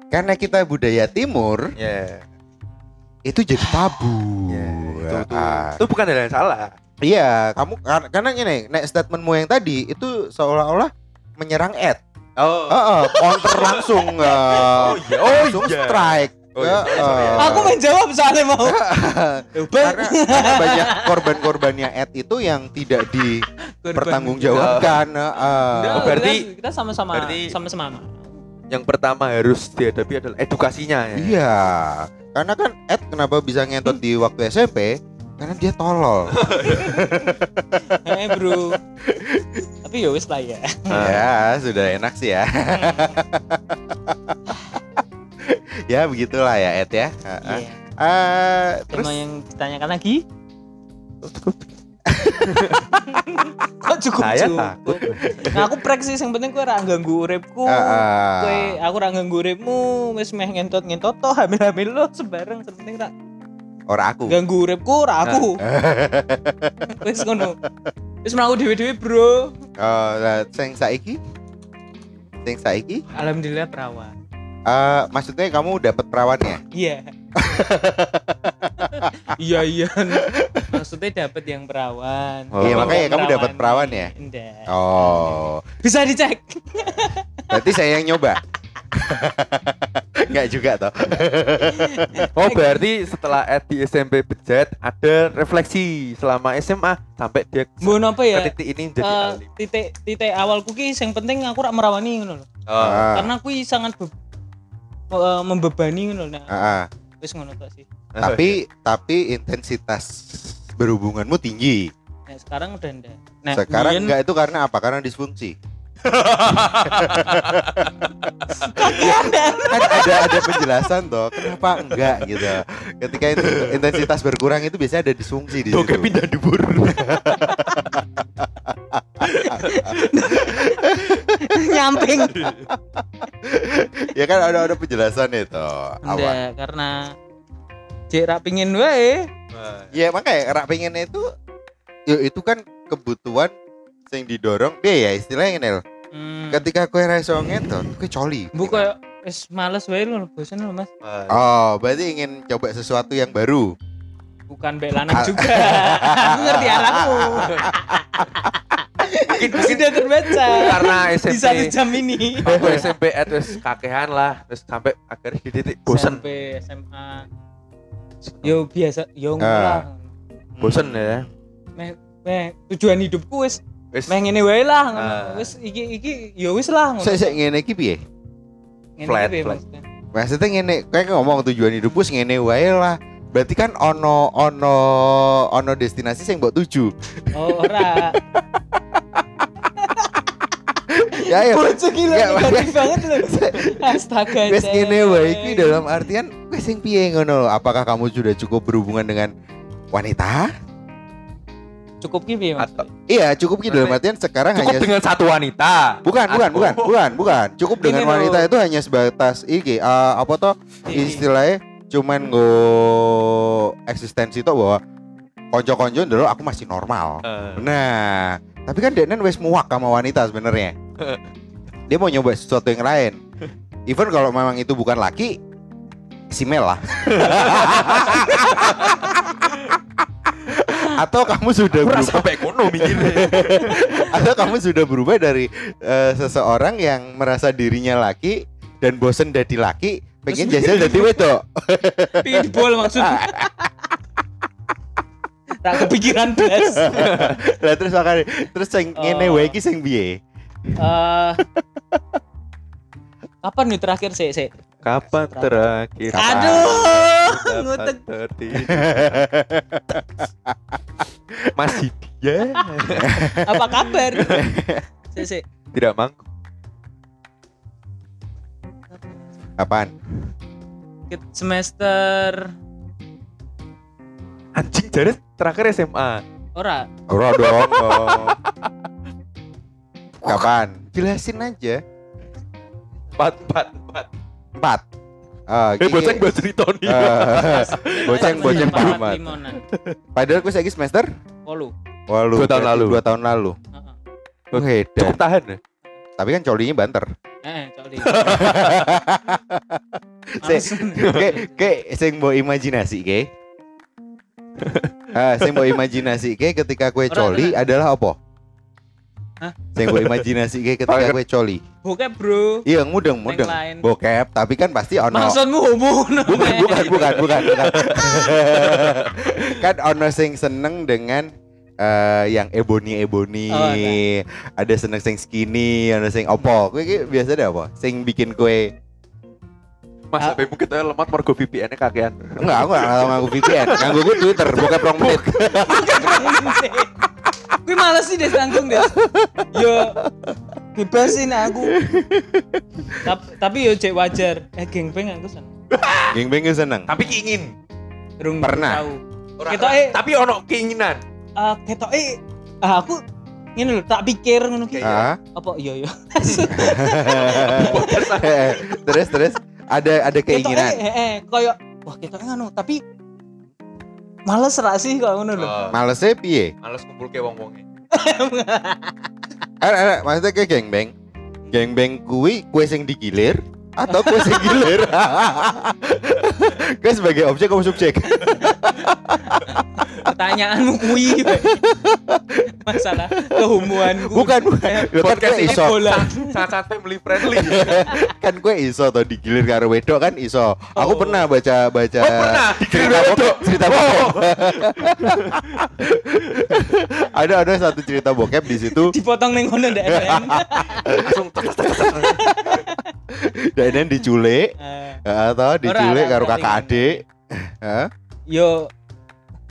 karena kita budaya timur Ya, itu jadi tabu. ya, itu, itu, Ah, itu bukan hal yang salah Iya, kamu kar- karena gini, nek statementmu yang tadi itu seolah-olah menyerang Ed. oh Heeh, counter langsung eh, oh iya oh langsung iya strike. Oh iya, sorry, ya. Heeh. Aku main jawab soalnya mau. karena, karena banyak korban-korbannya Ed itu yang tidak dipertanggungjawabkan. heeh. Enggak, Oh, berarti- kita- kita sama-sama berarti- sama-sama. yang pertama harus dihadapi adalah edukasinya ya. Iya, karena kan Ed kenapa bisa ngentot di waktu SMP? Karena dia tolol. Eh, Bro. Tapi ya wis lah ya. ya, sudah enak sih ya. ya begitulah ya Ed ya. Heeh. Iya. Eh, terus yang ditanyakan lagi? Kok cukup Saya cukup? takut. Nah, aku prek sih yang penting kowe ora ganggu uripku. Kowe aku ora ganggu uripmu, wis meh ngentot-ngentot toh hamil-hamil lo sembarang yang penting ora Ora aku. ganggu uripku ora aku. Wis ngono. Wis mlaku dhewe-dhewe, Bro. Oh, lah, sing saiki? Sing saiki? Alhamdulillah perawan. Eh, maksudnya kamu dapat perawannya? Iya. iya iya. Maksudnya dapat yang perawan. Oh. Iya, makanya kamu dapat perawan ya? Enggak. Oh, Bisa dicek. berarti saya yang nyoba. Enggak juga toh. Oh berarti setelah Ed di SMP bejat ada refleksi selama SMA sampai dia Mbon apa ya? ke titik ini jadi Eh, alim. titik titik awalku ki yang penting aku rak merawani ngono lho. Oh, Karena aku sangat be- eh, membebani ngono nah. ah, ah. Wis ngono tok sih. Tapi tapi intensitas berhubunganmu tinggi. Nah, sekarang udah enggak. Nah, Sekarang biyen- enggak itu karena apa? Karena disfungsi. kan ada ada penjelasan toh kenapa enggak gitu ketika in- intensitas berkurang itu biasanya ada disfungsi di Doge situ pindah dubur. nyamping. ya kan ada ada penjelasan itu awal Enggak, karena Cek rak pingin wae. Ya makanya rak pengennya itu ya itu kan kebutuhan yang didorong dia ya istilahnya ini loh. Hmm. Ketika kue ra iso ngetot, kue coli. Bu kayak wis males wae lho, bosen lho Mas. Oh, berarti ingin coba sesuatu yang baru. Bukan mbek lanang Ah. juga. Aku ngerti arahmu. mungkin mungkin Sudah terbaca. karena Di SMP satu jam ini. aku SMP at wis kakehan lah terus sampai akhirnya di titik bosen Sampai SMA. Yo biasa, yo ngono Ah. lah. bosen ya Meh, meh tujuan hidupku wis wis meh ngene wae lah ngono. Ah. Wis iki iki yo wis lah ngono. Saya saya ngene iki piye? Flat, flat. maksudnya. Ngene, kayak ngomong tujuan hidupku sing ngene wae lah. Berarti kan ono ono ono destinasi sing mbok tuju. Oh ora. Ya ya. Bocah gila Ya, negatif banget loh. Astaga. Wes Cek. ngene wae iki dalam artian wes sing piye ngono. Apakah kamu sudah cukup berhubungan dengan wanita? cukup ki piye Iya, cukup gitu dalam artian sekarang cukup hanya dengan satu wanita bukan bukan bukan bukan bukan cukup dengan wanita itu hanya sebatas iki eh, apa toh istilahnya cuman go eksistensi toh bahwa konco-konco dulu aku masih normal. Eh, Nah, tapi kan Denen wes muak sama wanita sebenarnya. Dia mau nyoba sesuatu yang lain. Even kalau memang itu bukan laki, si Mel lah. Atau kamu sudah aku berubah sampai kono atau kamu sudah berubah dari eh, seseorang yang merasa dirinya laki dan bosen jadi laki, pengen jajal jadi wedok. Bol maksudnya. Tak kepikiran blas. Lah terus makanya terus sing ngene wae iki sing piye? Eh, kapan nih terakhir sih sih? kapan terakhir Kapan? Aduh, ngutek. masih dia Apa kabar? Sih sih. tidak Apaan? Ke- Semester anjing jadi terakhir SMA ora Ora dong. Kapan? Jelasin aja. empat empat empat Empat. Ah, eh boceng buat cerita nih Ah, boceng boceng pamat. limonan. Padahal aku lagi semester Polu. Walu, Dua tahun lalu. Dua tahun lalu. Heeh. Oh, cukup tahan ya Tapi kan colinya banter. Eh, coli. Kayak kayak sing mbok imajinasi ke. Ah, sing mbok imajinasi ke ketika kue coli adalah apa? Hah? Sing mbok imajinasi ke ketika kue coli. Bokep, Bro. Iya, mudeng, mudeng. lain. Bokep, tapi kan pasti ono Maksudmu homo ngono. bukan bukan bukan bukan bukan kan ono sing seneng dengan eh, yang ebony ebony Oh, ada. ada seneng sing skinny ono sing opo kowe iki biasa deh apa sing bikin kue mas Ah. sampai mungkin lemot margo VPN nya kakean enggak aku enggak nganggo VPN nganggo gue Twitter bokep rong menit Gue males sih des nanggung des. Yo bebasin aku. tapi, tapi yo cek wajar. Eh gengbeng aku seneng. geng beng seneng tapi ingin Durung Pernah. tahu. Kita, eh- tapi ono keinginan Ah, ketok eh ah, aku ini lho tak pikir ngono ki. ah Apa iya iya. terus terus ada ada keinginan Ketoke, eh, eh, koyo wah kita ngono tapi males ra sih kalau ngono lho. Oh, malesnya piye? Males kumpul ke wong wongnya ada ada maksudnya kayak geng beng geng beng kui kue sing digilir atau kue sing gilir kue sebagai objek atau subjek. Pertanyaanmu kui. Masalah kehumuanku. bukan bukan. Lho, kan Podcast kue iso. sangat family friendly. Kan kue iso atau digilir karo wedok kan iso. Aku Oh. pernah baca baca oh pernah? cerita bokep cerita bokep. Ada ada satu cerita bokep di situ. Dipotong ndak enak. langsung tek, dan diculik Eh, atau diculik karo kakak adik Hah? Yo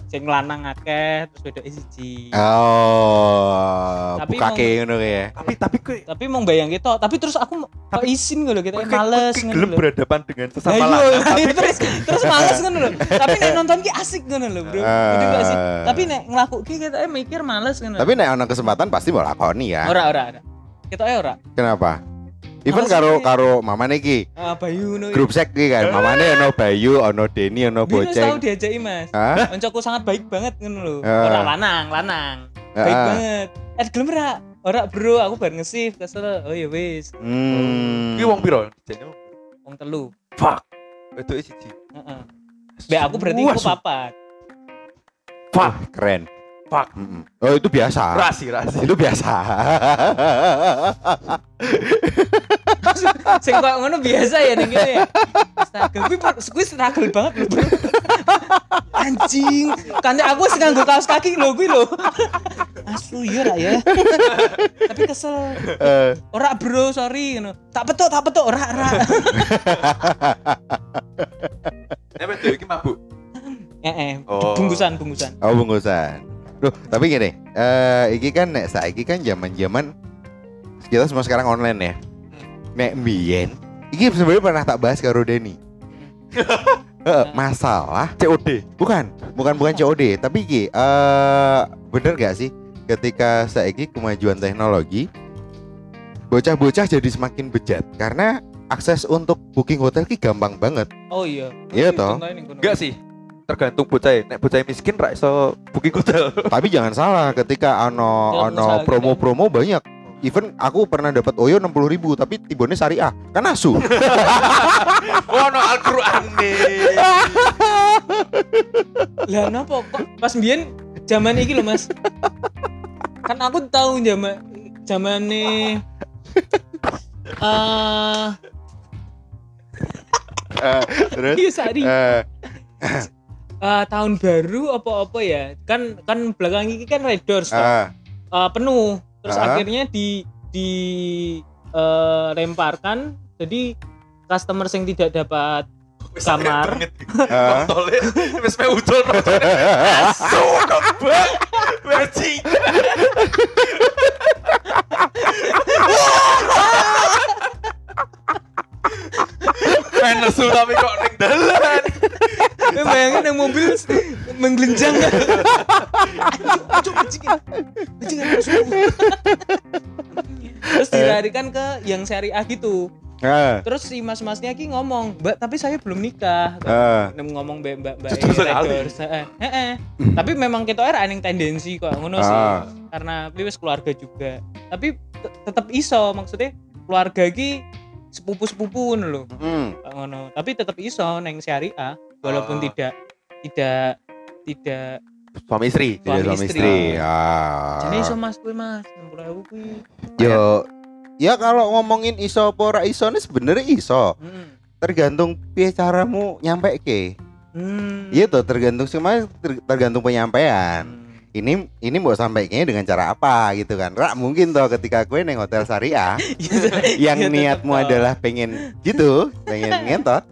sing lanang akeh terus wedoke siji. oh Tapi bukake ngono ya tapi tapi kue Tapi mau bayang gitu, tapi terus aku kok izin ngono kita kue males ngono gelem berhadapan dengan sesama iya, lanang terus terus males ngono lho. Tapi nek nonton ki asik ngono lho, Bro. Bener gak sih? Ah. Tapi nek ngelakuki kita mikir males ngono. tapi nek ana kesempatan pasti mau lakoni ya ora ora ora. Kita ora. kenapa Even karo karo mamane iki, Ah, Bayu ngono. grup sek iki kan. Mamane ono Bayu, ono Deni, ono Biyen wis tau Boceng. diajaki Mas. Koncoku sangat baik banget ngono lho. Ah. Ora lanang, lanang. Baik Ah. banget. Eh gelem ra? Ora bro, aku bar nge-save kesel. Oh ya wis. Hmm. Iki wong piro? Jane Wong telu. fuck. Itu siji. Heeh. Mbak aku berarti aku papat. Fuck. Keren. Fuck. Mm-mm. Oh itu biasa. Rasi, rasi. Itu biasa. Sing koyo ngono biasa ya ning kene. ya. Astaga, kuwi struggle banget lho, Bro. Anjing, kan aku wis nganggo kaos kaki lho kuwi lho. Asu iya lah ya. Tapi kesel. Eh, Ora bro, sorry ngono. Tak petuk, tak petuk ora ora. Nek wedok iki mabuk. Eh, eh, Oh. bungkusan, bungkusan. oh bungkusan. Duh, tapi gini, eh iki kan nek saiki kan zaman-zaman kita semua sekarang online ya. Nek mbiyen iki sebenarnya pernah tak bahas karo Denny. Masalah COD. bukan, bukan bukan COD, tapi iki eh bener gak sih ketika saiki kemajuan teknologi bocah-bocah jadi semakin bejat karena akses untuk booking hotel ki gampang banget. Oh iya. Iya toh. Ning kono. Enggak sih. Tergantung bocah. Nek bocah miskin ra iso booking hotel. Tapi jangan salah ketika ano ano usaha promo-promo banyak. Even aku pernah dapat Oyo 60 ribu tapi tibone syariah kan asu. Oh, no Al-Qur'an nih. Lah napa kok pas mbiyen zaman iki lho Mas. kan aku tahu zaman zamane eh Eh, terus iya sari eh, Eh, tahun baru apa-apa ya kan kan belakang ini kan red doors toh. eh, Eh, penuh terus Ah. akhirnya di di eh, lemparkan jadi customer yang tidak dapat kamar wis me udol. Asu kebak. Men nesu tapi kok ning dalan. Eh, bayangin yang mobil menggelenjang Cuk, terus dilarikan ke yang syariah gitu eh, terus si mas-masnya ki ngomong mbak tapi saya belum nikah eh. Nem ngomong mbak mbak mbak. Heeh. Tapi memang kita era aning tendensi kok ngono sih Ah. karena wis keluarga juga tapi te- tetep iso maksudnya keluarga ki sepupu-sepupu ngono lho. Kok ngono tapi tetep iso neng syariah walaupun Ah. tidak tidak tidak Suami istri. Tidak Suami suami istri. istri. Ah. jadi iso mas kuwi mas 60.000 kuwi Yo Ya kalau ngomongin iso apa ora iso ini sebenarnya iso. hmm. Tergantung piye caramu nyampe ke. Hmm. Iya tuh tergantung ter- tergantung penyampaian. Hmm. Ini ini mau sampaikannya dengan cara apa gitu kan. Rak mungkin tuh ketika gue neng hotel syariah yang Iya, niatmu toh. adalah pengen gitu, pengen ngentot.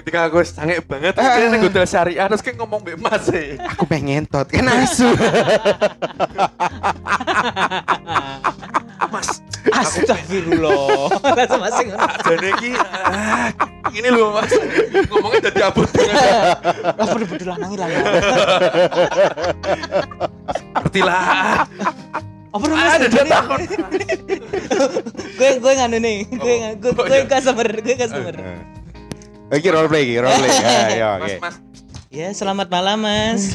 Ketika aku sange banget akhirnya ning hotel syariah terus kayak ngomong mbek Mas e. Aku pengen ngentot kan asu. Mas, Astagfirullah. Langsung masing jane iki ah, ini loh Mas. Ngomongnya jadi abot. Lah bener-bener lanangi lah. ya. Ngerti lah. Apa namanya? Ada dia takon. gue gue nganu nih gue Oh. gue Oh, gue iya. customer gue customer Oke role play, role play. Ayo, Mas, oke. Mas, ya selamat malam mas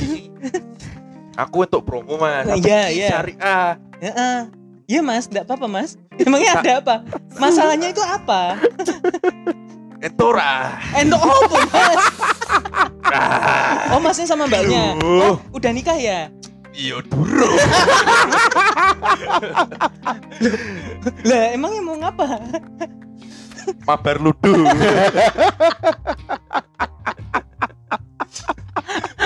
aku untuk promo Mas. Iya, iya. Syariah. Heeh. Iya mas, enggak apa-apa mas. Emangnya ada apa? Masalahnya itu apa? Entora. Entuk apa mas? Ah, Oh masnya sama mbaknya. Oh udah nikah ya? Iya dulu. Lah emangnya mau ngapa? Mabar ludu.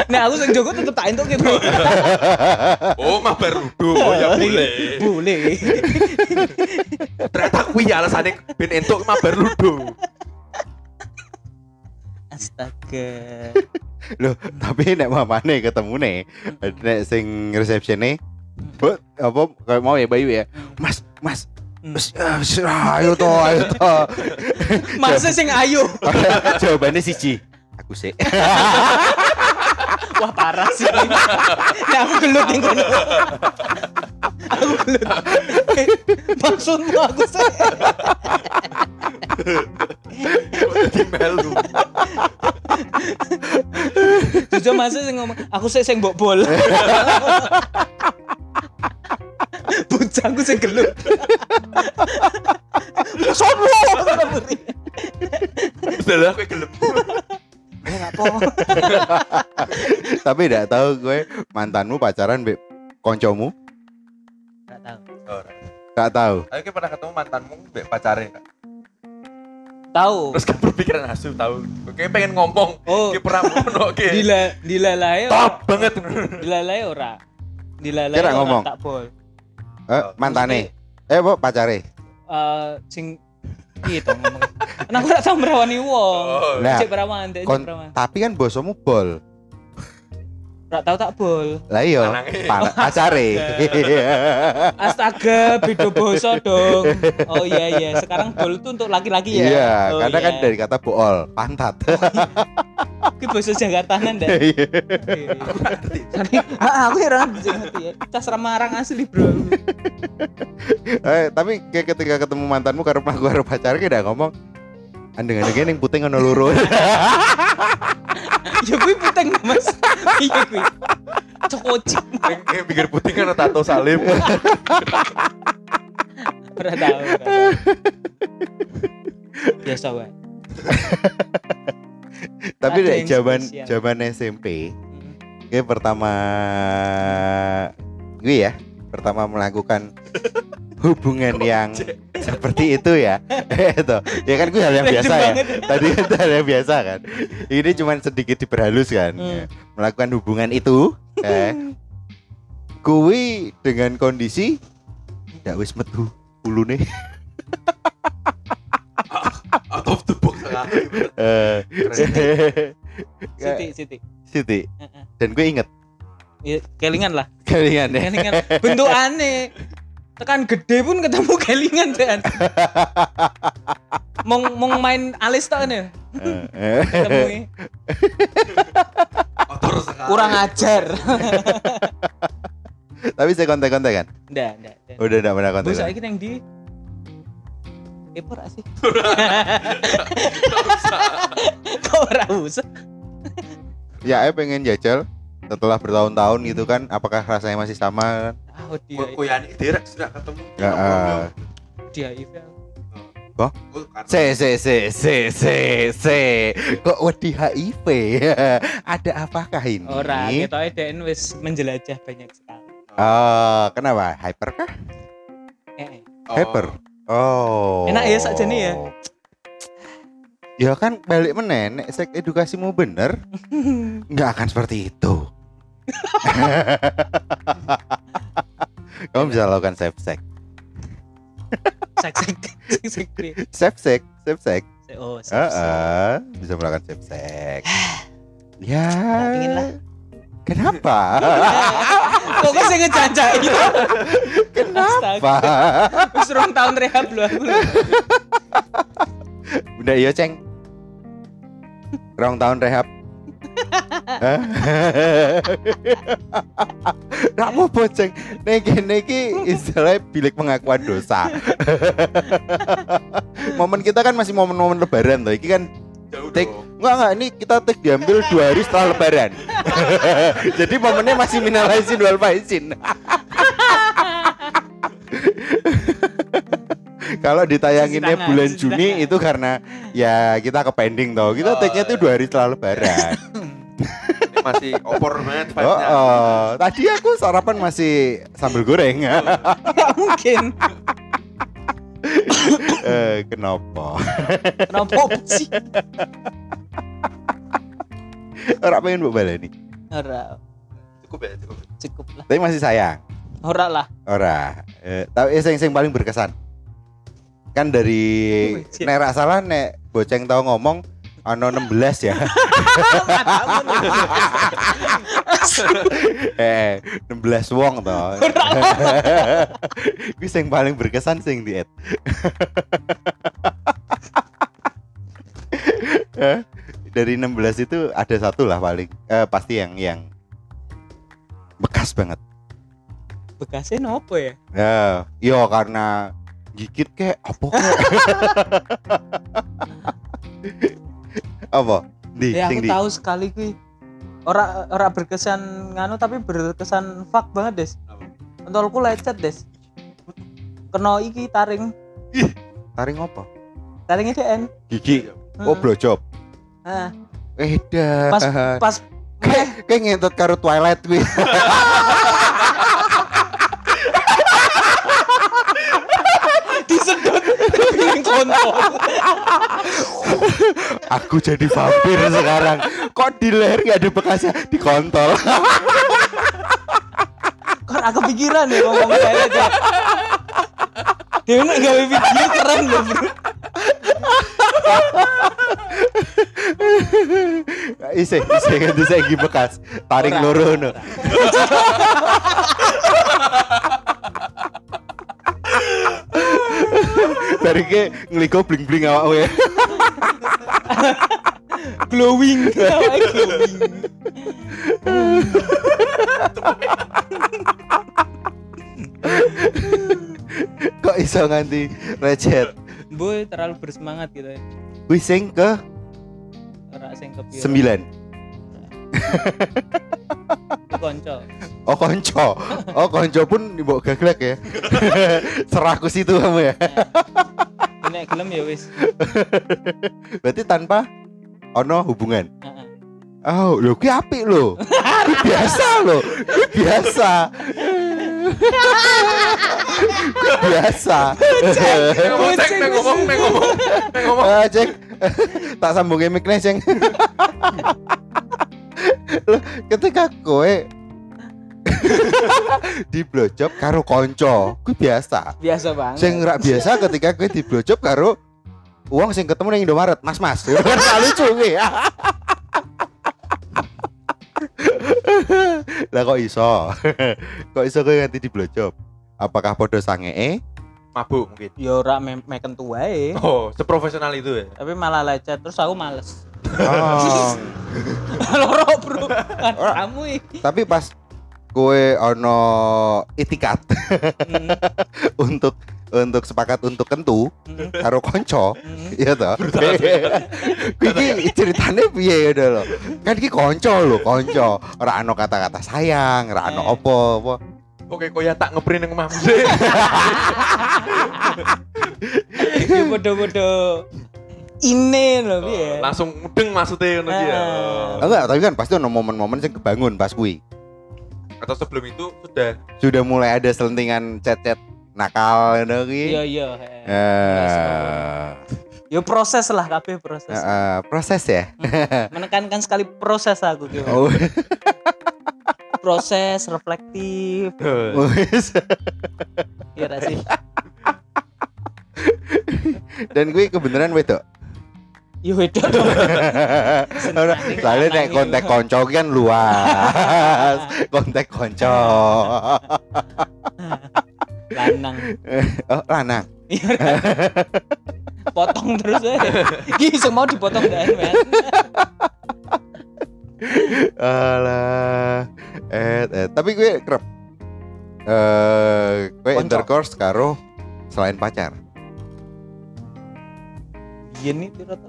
Nah aku sing jogo tetep tak entuk bro. Oh, mabar ludu. Oh ya boleh. Boleh. Ternyata kuwi ya alasannya ben entuk mabar ludu. Astaga. Loh, tapi nek mamane ketemu nih, nek sing resepsione Bu, apa mau ya Bayu ya. Mas, Mas. Hmm. Mas, s- ah, ayo toh, ayo toh. Masa sing ayo. Jawabannya siji. Aku sih. Wah parah sih. Nah aku gelut kono. Aku gelut. Maksudmu aku sih. Jadi melu. Jojo masuk sing ngomong, aku sih sing mbok bol. Bocahku sing gelut. Sopo? Lah aku gelem. Tapi tidak tahu gue mantanmu pacaran be koncomu? Enggak tahu. Gak tahu. Ayo kita pernah ketemu mantanmu mbek pacare. Kak. Tahu. Terus kan berpikiran asu tahu. Oke pengen ngomong. Oh, Ki pernah ngono ki. dila dilalae Top banget. dilalae ora. Dilalae Kira ora ngomong. tak bol. Eh, mantane. Eh, bu pacare. Eh sing gitu. Nah, aku tau merawani wong. Oh, Nah, kon- perawan. Tapi kan bosomu bol. Gak tau tak bol. Lah iya, pacare. Astaga, beda boso dong. Oh iya iya, sekarang bol itu untuk laki-laki ya. Iya, Oh, karena kan iya. dari kata bool, pantat. Ki boso Jakartanan dah. Iya. Tapi ah, aku heran bisa ngerti ya. Cas Semarang asli, Bro. eh, tapi kayak ketika ketemu mantanmu karo aku karo pacare ki udah ngomong andeng-andeng yang puting ono loro. ya kuwi puteng Mas. Iya kuwi. Cokocik. Yang pikir putih kan tato salib. Ora tahu. Biasa wae. tapi zaman spesial. zaman SMP, kayak pertama gue ya, pertama melakukan hubungan yang seperti itu ya. itu. Ya kan gue hal yang biasa ya. Tadi kan hal yang biasa kan. Ini cuma sedikit diperhalus kan. Hmm. Melakukan hubungan itu eh kuwi dengan kondisi ndak wis metu ulune Out of the box sekali. eh Siti, Siti. Siti dan gue inget Ya, kelingan lah. kalian ya Kelingan. Bentuk aneh. Tekan gede pun ketemu kelingan kan. Mong mong main alis tok nih. Ketemu kurang ajar. tapi saya kontak-kontak kan ndak. ndak. udah enggak pernah kontak Bu saiki nang di Kepo ora sih? Kok ora usah? ya saya pengen jajal setelah bertahun-tahun gitu kan apakah rasanya masih sama kan Oh dia direk sudah ketemu. Ya, ah. dia. Oh, karena- Se se se se se se kok wedi HIV ada apakah ini Ora, ketoke DN wis menjelajah banyak sekali. Oh, kenapa hyper kah Eh, Oh. hyper oh Enak ya sakjane ya? ya kan balik meneh nek sek edukasimu bener nggak akan seperti itu kamu bisa lakukan safe sex sek piye? safe sex safe sex Oh, sek, Heeh, sek. bisa melakukan safe sex ya lah. kenapa Kok kok sing ngejancai gitu? kenapa rong tahun rehab lho aku. udah iya ceng rong tahun rehab Nggak mau boceng Niki niki istilahnya bilik pengakuan dosa. Momen kita kan masih momen-momen lebaran tuh Iki kan Jauh dong. Enggak enggak ini kita take diambil dua hari setelah lebaran. Jadi momennya masih minal aizin wal faizin Kalau ditayanginnya tangan, bulan Juni tangan. itu karena ya kita ke pending toh. Kita Oh, take-nya tuh iya. dua hari setelah lebaran. Ini masih opor banget oh, oh. Tadi aku sarapan masih sambal goreng. Enggak mungkin. eh, kenapa? Kenapa sih? Ora pengen mbok baleni. Ora, Cukup ya, cukup. cukup lah. Tapi masih sayang. Ora lah. Ora. Eh, tapi yang yang paling berkesan. Kan dari nek salah nek boceng tau ngomong ono 16 ya. eh, 16 wong to. Kuwi sing paling berkesan sing di Eh, dari 16 itu ada satu lah paling eh, pasti yang yang bekas banget. Bekasnya nopo ya? Ya, yo karena gigit kek apa kek apa di Ya aku di tahu sekali kuwi. Ora ora berkesan nganu tapi berkesan fuck banget, Des. Pentolku lecet, Des. Kena iki taring. taring apa Taringnya DN. gigi oh Heeh. blowjob Heeh. eh dah Pas pas kayak kayak ngentot karo Twilight kuwi kontol. aku jadi vampir sekarang kok di leher nggak ada bekasnya di kontol Kok aku pikiran ya ngomong kayak aja. Dia nak gawe video keren loh, Bro. Ise, ise ganti saiki bekas. Taring loro no. Ora. Taringnya ngeligo bling-bling awakmu ya. glowing glowing Kok iso nganti recet? boy terlalu bersemangat gitu ya Wis sing ke ora sing kepiro 9. konco Oh konco. Oh konco pun mbok gaglek ya. Serahku situ kamu ya. Nek gelem ya wis Berarti tanpa ono hubungan. Heeh. Oh, lho kuwi apik lho. Biasa lho. Kuwi biasa. Biasa. ngomong cek neng ngomong neng ngomong ngomong Ah, cek. tak sambung mic nih, Ceng. Loh, ketika kowe di blowjob karo konco, kuwi biasa. biasa banget Sing rak biasa ketika kowe di blowjob karo uang sing ketemu ning Indomaret, Mas Mas. Kan lucu kuwi. Lah kok iso? kok iso kowe nganti di blowjob? Apakah podo sangee? mabuk mungkin ya ora me meken tuae oh seprofesional itu ya tapi malah lecet terus aku males Oh. loro bro kan kamu Tapi pas kowe ono itikat. Hmm, untuk untuk sepakat untuk kentu hmm, karo konco hmm. iya toh? Iki ceritane piye ya lho kan iki konco lho konco. Ora ano kata-kata sayang ora ano apa apa oke kok ya tak ngeprint yang omahmu sih Iki podo-podo ini lho piye? Langsung mudeng maksudnya ngono iki ya. Enggak tapi kan pasti ono momen-momen sing kebangun pas kuwi atau sebelum itu sudah? Sudah mulai ada selentingan chat-chat nakal kuwi iya iya. Eh, ya proses lah kabeh proses. Eh, proses ya? Menekankan sekali proses aku gitu. Oh. Proses reflektif. Wis. ya gak sih? Dan gue kebenaran wedok ya dong Ora, Soalnya nek kontak konco ki kan luas. kontak konco. lanang Oh, lanang. Iya, potong terus aja Iki semua dipotong dan men Alah. Eh, eh, tapi gue kerep. Eh, gue intercourse karo selain pacar. gini piro to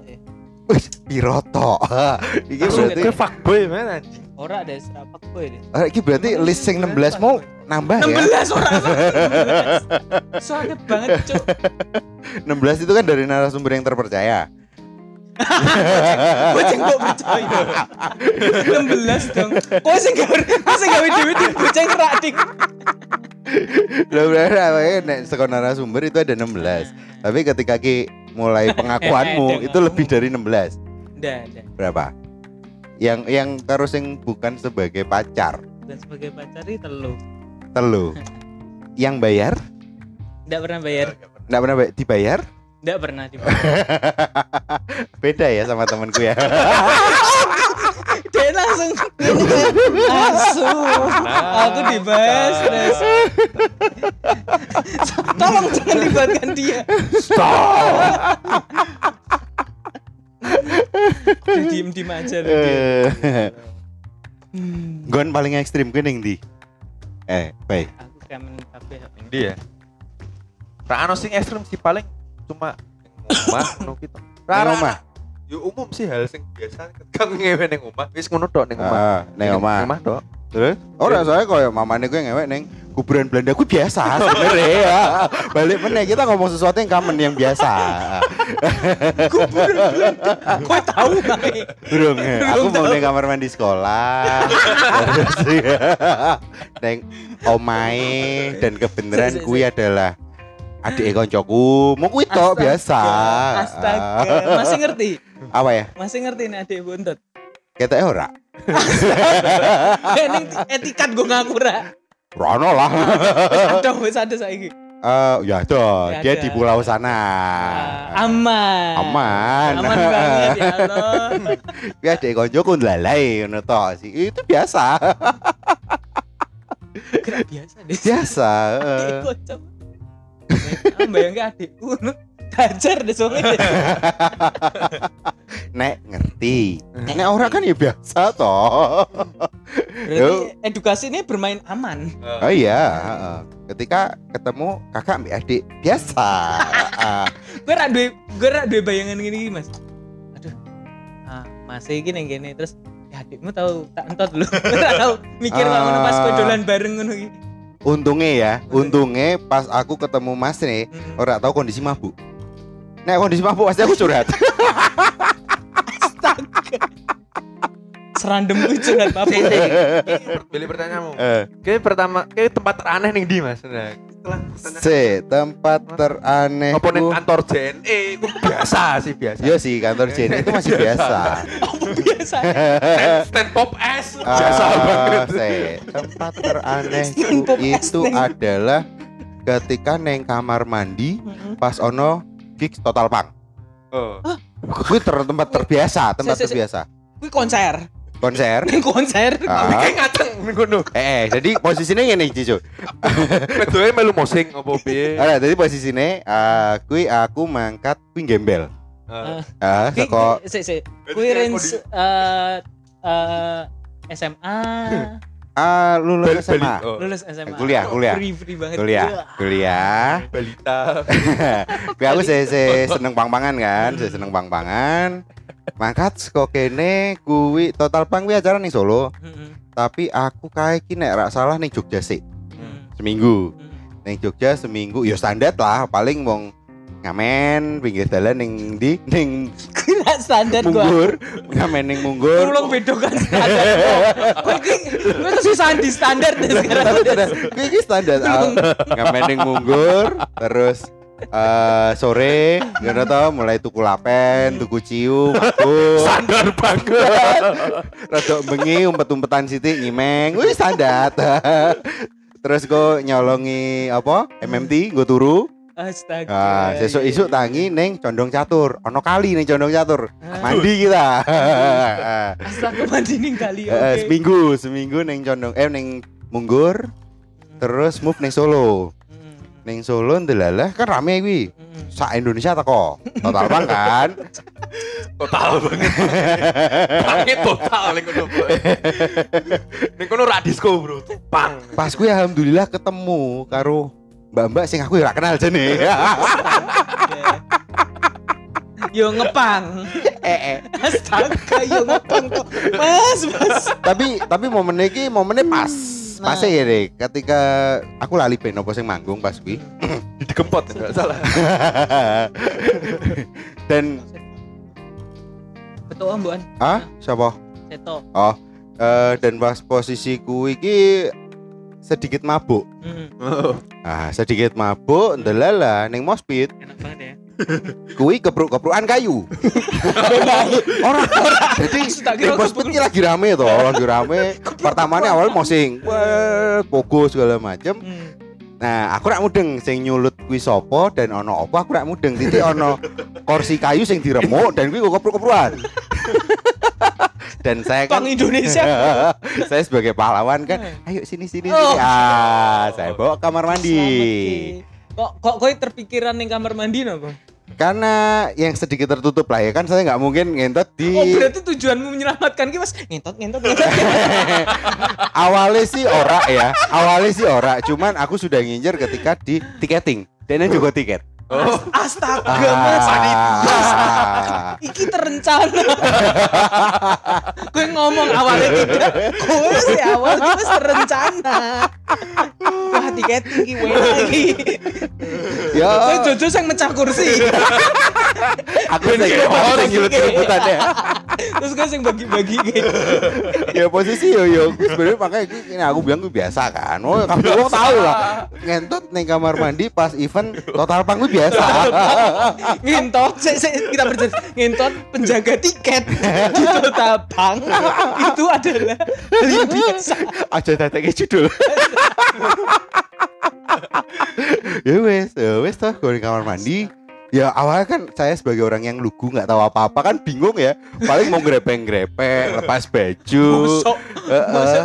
ya Wih, piroto. Iki Langsung berarti Gue fuckboy mana anjing. Ora ada serapak boy deh eh, iki berarti list sing 16 mau nambah ya. 16 orang 16 soalnya banget cuk. 16 itu kan dari narasumber yang terpercaya. gue sing gak percaya? 16 dong. Kok sing gak kok sing gawe dhewe di bocah ngerak dik? Lah berarti nek saka narasumber itu ada 16. Tapi ketika ki mulai pengakuanmu itu lebih dari 16. ndak ndak Berapa? Yang yang karo sing bukan sebagai pacar, dan sebagai pacar itu telu telu. yang bayar? ndak pernah bayar Enggak pernah bay- dibayar? ndak pernah dibayar Beda ya sama temanku ya. Dia langsung langsung aku dibahas terus tolong jangan libatkan dia Dia diem diem aja loh. Eh, Hmm. Gon paling ekstrim kuwi ning ndi? Eh, baik. aku kangen kabeh Yang dia Ra ono sing ekstrem sih paling cuma omah ngono gitu. Neng? Yo umum sih hal sing biasa ketika ngewe ning omah. Wis ngono tok ning omah. Ah, neng omah. Ning omah tok. Terus? Ora soalnya koyo mamane gue ngewek neng kuburan Belanda gue biasa sebenarnya ya. Balik meneh kita ngomong sesuatu yang common yang biasa. Kowe tahu kae. Burung, ya. aku mau neng kamar mandi sekolah. Terus ya, neng omae dan kebenaran kui adalah adik koncoku. Mau kui tok biasa. Astaga, masih ngerti? Apa ya? Masih ngerti nih adik buntut. Kita ora. Ya ning etikat gue ngaku ra. Rono lah. Ada wis ada saiki. Eh, ya tuh, Ya dia di pulau sana. Ah, aman. Aman. Aman banget ya Allah. Ya dek koncoku ndelalai ngono sih. Itu biasa. Gerak biasa deh. biasa. eh. Adik kocok. Bayangke adikku Hajar deh soalnya. Nek ngerti. Nek ora kan ya biasa toh. Berarti edukasi ini bermain aman. Oh iya, ketika ketemu kakak mbak adik biasa. Gue rak duwe gue rak duwe bayangan gini Mas. Aduh. Ah, masih nang kene terus ya adikmu tahu tak entot dulu. Tahu mikir Ah. uh, ngono pas kowe dolan bareng ngono iki. untungnya ya, untungnya pas aku ketemu Mas nih, Mm. ora tahu kondisi mabuk. Nek kondisi mabuk pasti aku curhat. Astaga. Serandem gue curhat apa? Pilih pertanyaanmu. Eh, Kayak pertama, kayak tempat teraneh ning di Mas. Nah, si tempat teraneh. apa ning kantor JNE itu biasa sih biasa. Iya sih kantor Jen itu masih biasa. Biasa? Stand, stand pop S biasa Ah, banget. si, tempat teraneh itu adalah ketika neng kamar mandi pas ono gigs total pang. Oh. Gue ter tempat terbiasa, tempat Si, si, si. terbiasa. Gue konser. Konser. Ning konser. Ah. Kayak ngaceng ngono. Eh, eh, jadi posisinya ngene iki, Cicu. Betul melu mosing apa piye? Ada, jadi posisinya eh kui aku mangkat kui gembel. Ah. Ah, saka si. Berarti Kuwi kayak range eh eh SMA, ah lulus Bal- SMA. Oh. lulus SMA. Kuliah, kuliah. Free free banget. Kuliah, kuliah. Balita. Kui aku se se seneng pang-pangan kan, se seneng pang-pangan. Mangkat saka kene kuwi total pang kuwi acara ning Solo, tapi aku kae ki nek rak salah ning Jogja sih. Mm. Seminggu. Mm. Ning Jogja seminggu ya standar lah, paling wong ngamen pinggir dalan ning ndi ning Kuwi lah standar gua. munggur ngamen ning munggur Tolong bedakan standar. Kowe iki kowe kesusahan di standar deh sekarang. Tapi tidak, gue ini standar ah, ngamen ning munggur terus eh sore ngono tau mulai tuku lapen, tuku ciu, aku Standar banget. rada bengi umpet-umpetan sithik ngimeng. Wih standar. terus gue nyolongi apa? MMT gue turu. Astaga. Ah, sesuk isuk tangi neng condong catur. Ono kali ning condong catur. Ah. Mandi kita. Astaga mandi ning kali. Eh, Oke. seminggu, seminggu neng condong eh neng munggur terus move neng Solo. Mm. Neng Solo ndelalah kan rame kuwi. Mm. Sak Indonesia teko. Total bang kan. Total banget. Banget total ning kono. Ning kono ra disco, Bro. Pang. Pas kuwi alhamdulillah ketemu karo mbak-mbak sing aku ora kenal jene. Yo ngepang. eh, eh. Astaga, yo ngepang kok. Mas, mas. Tapi tapi momennya iki momennya pas. Nah. Pas ya deh ketika aku lali ben apa sing manggung pas kuwi. Digempot enggak salah. Dan Ketua Mbuan. ah siapa? Seto. Eh, dan pas posisi kuwi iki sedikit mabuk. Mm. Oh. Ah, sedikit mabuk ndelala ning mospit Enak banget ya. kuwi kepruk-keprukan kayu. Ora ora. Jadi Tak kira ning mospit iki lagi rame to, lagi rame. Pertamanya awal mosing, pogo segala macem. Mm. Nah, aku rak mudeng sing nyulut kuwi sapa dan ono apa aku rak mudeng titik ono kursi kayu sing diremuk dan kuwi kok kepruk-keprukan. Dan saya kan Indonesia. saya sebagai pahlawan kan, Hmm. ayo sini sini Oh. sini. Ah, saya bawa ke kamar mandi. Kok kok kowe terpikiran ning kamar mandi no, Bang? Karena yang sedikit tertutup lah ya kan saya nggak mungkin ngentot di Oh, berarti tujuanmu menyelamatkan ki Mas. Ngentot ngentot. ngentot. awalnya sih ora ya awalnya sih ora cuman aku sudah nginjer ketika di tiketing Dene juga tiket. Oh, Astaga, Mas. Ah. Iki terencana. Gue ngomong awalnya tidak, gue sih awal terencana. Wah tiket tinggi wae lagi. Ya, Gue Jojo yang mecah kursi. aku sing oh sing nyulut-nyulutan ya. Terus gue yang bagi-bagi gitu. Ya posisi yo yo sebenarnya makanya gue- ini aku bilang gue biasa kan. Oh, kamu orang tahu lah. Ngentot ning kamar mandi pas event total pang gue biasa. Se- se- kita bercerita ngintot penjaga tiket di Total Bank itu adalah hal yang biasa. Aja datangnya judul. ya wes, ya wes toh gue di kamar mandi. Ya awalnya kan saya sebagai orang yang lugu nggak tahu apa-apa kan bingung ya. Paling mau grepeng-grepeng, lepas baju.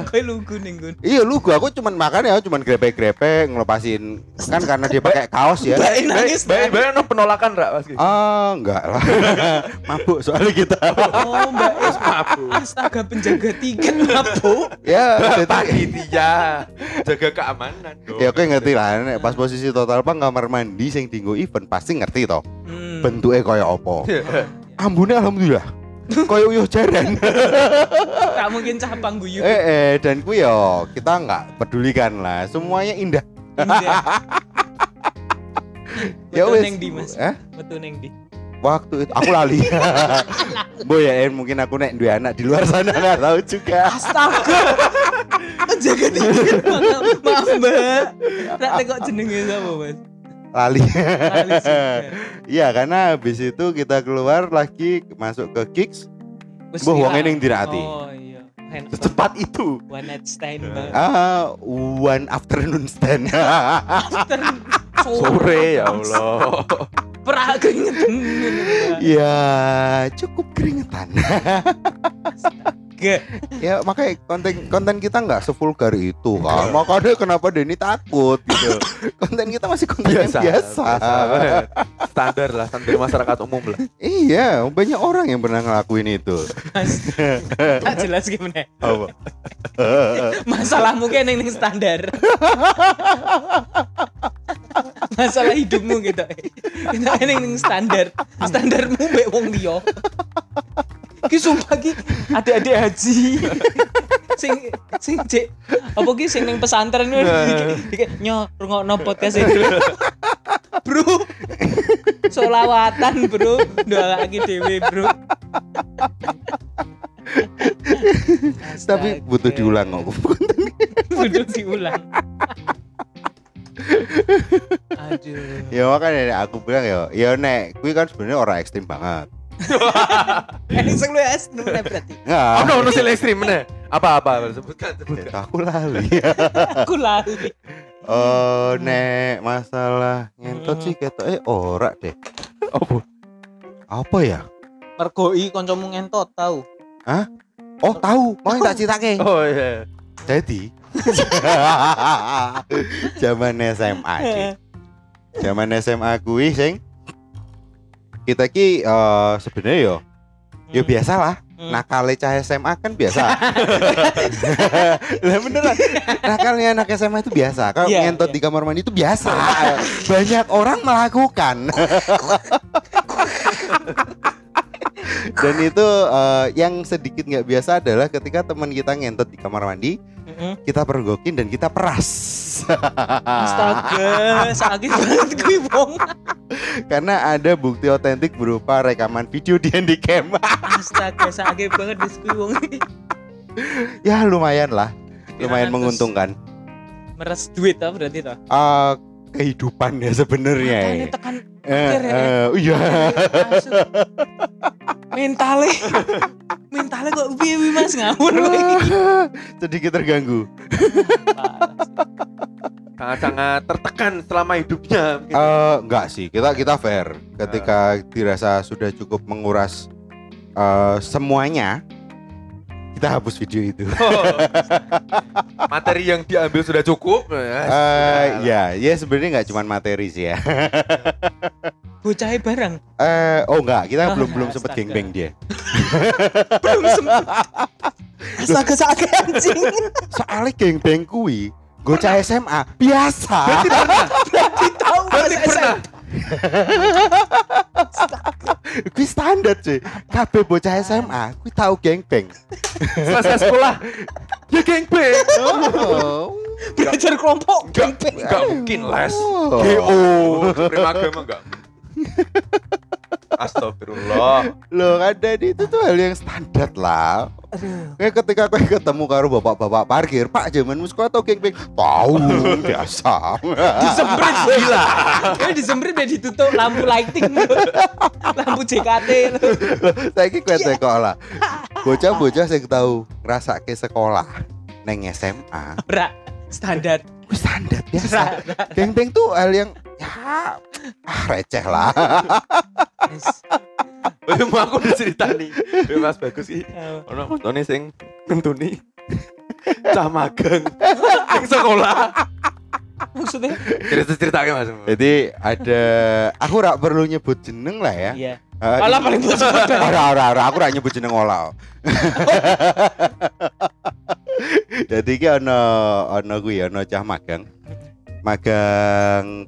Gue lugu nih Gun. Iya lugu, aku cuman makan ya, cuman grepeng-grepeng, ngelepasin kan karena dia pakai kaos ya. Baik nangis. baik baik no penolakan rak Mas. Ah, enggak lah. Mabuk soalnya kita. Oh Mbak Es, mabuk. astaga penjaga tiket mabuk. ya, jadi- Ditya jaga keamanan dong. ya aku ngerti lah, nek pas posisi total pang kamar mandi sing dinggo event pasti ngerti toh. Hmm. Bentuknya kayak apa. Ambune alhamdulillah. Kayak uyuh jaran. Tak mungkin cah pangguyu. eh, eh, dan ku yo kita nggak pedulikan lah. Semuanya indah. Indah. Ya wes. neng di Mas. Eh? Betul neng di. Waktu itu aku lali. Boy ya, En, mungkin aku nek dua anak di luar sana nggak tahu juga. Astaga. Penjaga tiket. Maaf, Mbak. Tak tekok jenenge sapa Mas? Lali. Iya, karena habis itu kita keluar lagi masuk ke Kicks. Mbah wong hilang. ning dirati. Oh iya. Handphone. Secepat itu. One night stand Mbak. Ah, one afternoon stand. Sore ya Allah. Pra keringetan. Ya, cukup keringetan. Ge. ya, makanya konten konten kita nggak sevulgar itu kan. Makanya kenapa Denny takut gitu. konten kita masih konten yang biasa. Standar lah, standar masyarakat umum lah. Iya, banyak orang yang pernah ngelakuin itu. Mas. Tak jelas gimana. Apa? Masalahmu kayak neng standar. Masalah hidupmu gitu. Neng standar. Standarmu mbek wong liya. Ki sumpah ki adik-adik haji. sing sing cek apa ki sing ning pesantren iki iki nyo rungokno podcast itu. Bro. Solawatan, Bro. Doa lagi dewe, Bro. Tapi butuh diulang kok. butuh diulang. Aduh. ya makanya aku bilang ya, ya nek, kui kan sebenarnya orang ekstrim banget. Ini sing lu es nu berarti. Nggak. Ono ono sing ekstrim meneh. Apa-apa sebutkan sebutkan. Ya, aku lali. Aku lali. Oh, nek masalah ngentot Hmm. sih ketok eh ora deh. Apa? Apa ya? Mergoi kancamu ngentot tahu. Oh, tahu. Mau tak citake. Oh iya. Jadi zaman SMA. Cik. Zaman SMA kuwi sing kita ki eh, sebenarnya yo yo biasa lah. Hmm. Nakale cah SMA kan biasa. Lah beneran. Nakalnya anak SMA itu biasa. Kalau Iya, ngentot iya. di kamar mandi itu biasa. Banyak orang melakukan. Dan itu eh, yang sedikit nggak biasa adalah ketika teman kita ngentot di kamar mandi, Kita pergokin dan kita peras. Astaga, sakit banget gue wong. Karena ada bukti otentik berupa rekaman video di handycam. Astaga, sakit banget di wong. ya lumayan lah, lumayan Kira-kira menguntungkan. Meres duit tau berarti tau. Eh, kehidupan ya sebenarnya. Ya. tekan Eh, ya. eh, iya. Masuk. Mentale. Mentale kok piye wi Mas ngawur. Sedikit terganggu. Sangat-sangat tertekan selama hidupnya. Eh, enggak sih, kita kita fair. Ketika dirasa sudah cukup menguras eh, semuanya, kita hapus video itu. Oh. Materi yang diambil sudah cukup. Eh, ya, ya sebenarnya nggak cuma materi sih ya. Bocah barang. Eh, oh enggak, kita Ah, belum belum sempet gengbeng dia. Belum sempet. Astaga sakit anjing. Soalnya gengbeng kui, gocah SMA biasa. Berarti tahu. Berarti berarti pernah. Kuwi standar cuy. Kabeh bocah SMA kuwi tahu gangbang. Selesai sekolah. Ya gangbang. Oh. Belajar kelompok. Enggak, enggak mungkin les. Oh. GO. Prima agama enggak. Astagfirullah. Loh kan Dadi itu tuh hal yang standar lah. Kayak ketika aku ketemu karo bapak-bapak parkir, Pak zaman sekolah tau gangbang? Tahu biasa. Disemprit gila. Ini disemprit biar ditutup lampu lighting. lampu JKT. Saya kira kue sekolah. Bocah-bocah sing tahu ngerasa ke sekolah neng SMA. Ora standar. Wih standar biasa. Gangbang tuh hal yang ya ah, receh lah. Oh, mau aku diceritani. Ya Mas bagus sih. Ono kontone sing ngentuni cah magang ning sekolah. Maksudnya? Cerita-ceritake Mas. Jadi ada aku rak perlu nyebut jeneng lah ya. Iya. Alah paling bos Ora ora ora aku rak nyebut jeneng olah. Jadi ki ono ono kuwi ono cah magang. Magang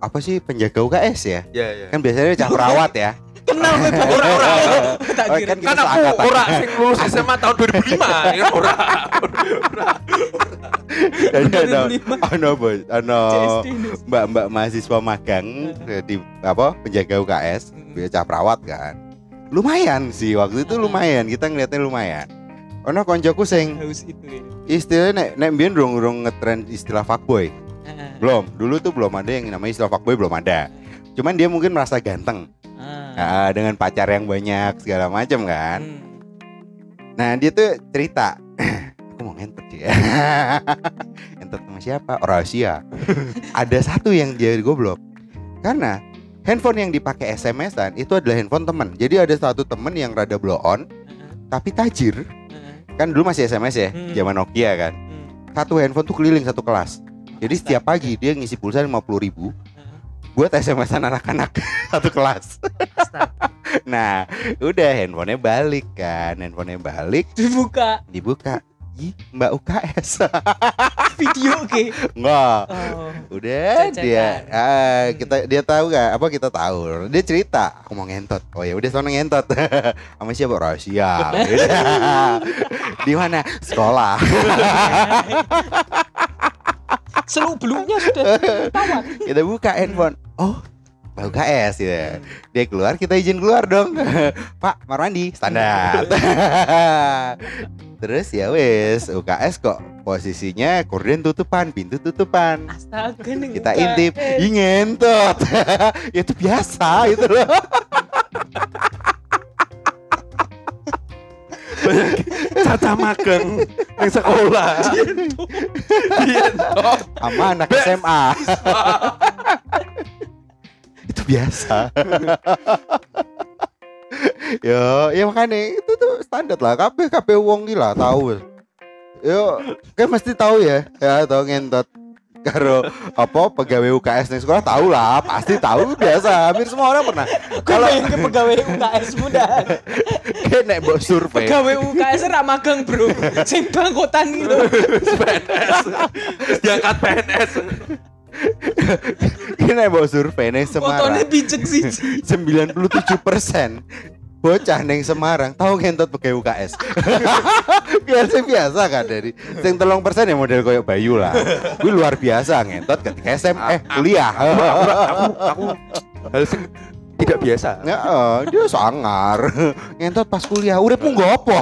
apa sih penjaga UKS ya? Ya ya. Kan biasanya cah perawat ya. Kenal gue ora ora. Tak Oh, kira. kan aku ora sing lulus SMA tahun 2005 ya ora. Jadi 2005. ono bos, ono CSD ini. mbak-mbak mahasiswa magang di apa penjaga UKS, Hmm. dia cah perawat kan. Lumayan sih waktu itu lumayan, kita ngeliatnya lumayan. Ono koncoku sing Haus itu ya. istilahnya nek nek mbiyen urung ngetrend istilah fuckboy. Belum, dulu tuh belum ada yang namanya istilah fuckboy belum ada. Cuman dia mungkin merasa ganteng Ah, dengan pacar yang banyak segala macam kan. Hmm. Nah dia tuh cerita, aku mau ngentot sih ya. ngentot sama siapa? Rahasia. ada satu yang dia goblok, karena handphone yang dipakai SMS-an itu adalah handphone teman. Jadi ada satu temen yang rada blow on, tapi tajir. Ah. Kan dulu masih SMS ya, Hmm. zaman Nokia kan. Hmm. Satu handphone tuh keliling satu kelas. Jadi setiap pagi dia ngisi pulsa 50 ribu buat SMS-an anak-anak satu kelas. Nah, udah handphonenya balik kan, handphonenya balik, Dibuka dibuka. Ih, Mbak UKS. video ke. Enggak. Oh. Udah dia ah, kita dia tahu gak apa kita tahu. Dia cerita, aku mau ngentot. Oh ya udah sana ngentot. Sama siapa rahasia. Di mana? Sekolah. Seluk beluknya sudah ketahuan. kita buka handphone. Oh, Mbak UKS ya. Dia keluar, kita izin keluar dong. Pak, kamar mandi standar. Terus ya wes, UKS kok posisinya korden tutupan, pintu tutupan. Astaga nih. Kita intip, ih ngentot. Ya itu biasa itu loh. Caca magang ning sekolah. Sama anak SMA. itu biasa. Yo, ya makanya itu tuh standar lah. Kabeh kabeh wong gila tahu. Yo, kayak mesti tahu ya. Ya, tahu ngentot. Karo apa pegawai UKS nih sekolah tahu lah, pasti tahu biasa. Hampir semua orang pernah. Kalau ke pegawai UKS muda. kayak nek mbok survei. Pegawai UKS ra magang, Bro. Sing bangkotan gitu. PNS. Diangkat PNS. Ini mbok survei nih Semarang. picek sih. 97 persen bocah neng Semarang tahu ngentot pakai UKS biasa biasa kan dari sing telung persen ya model koyok Bayu lah gue luar biasa ngentot ketika SM eh kuliah Aku aku hal sing tidak biasa. ya dia sangar ngentot pas kuliah udah pun gopo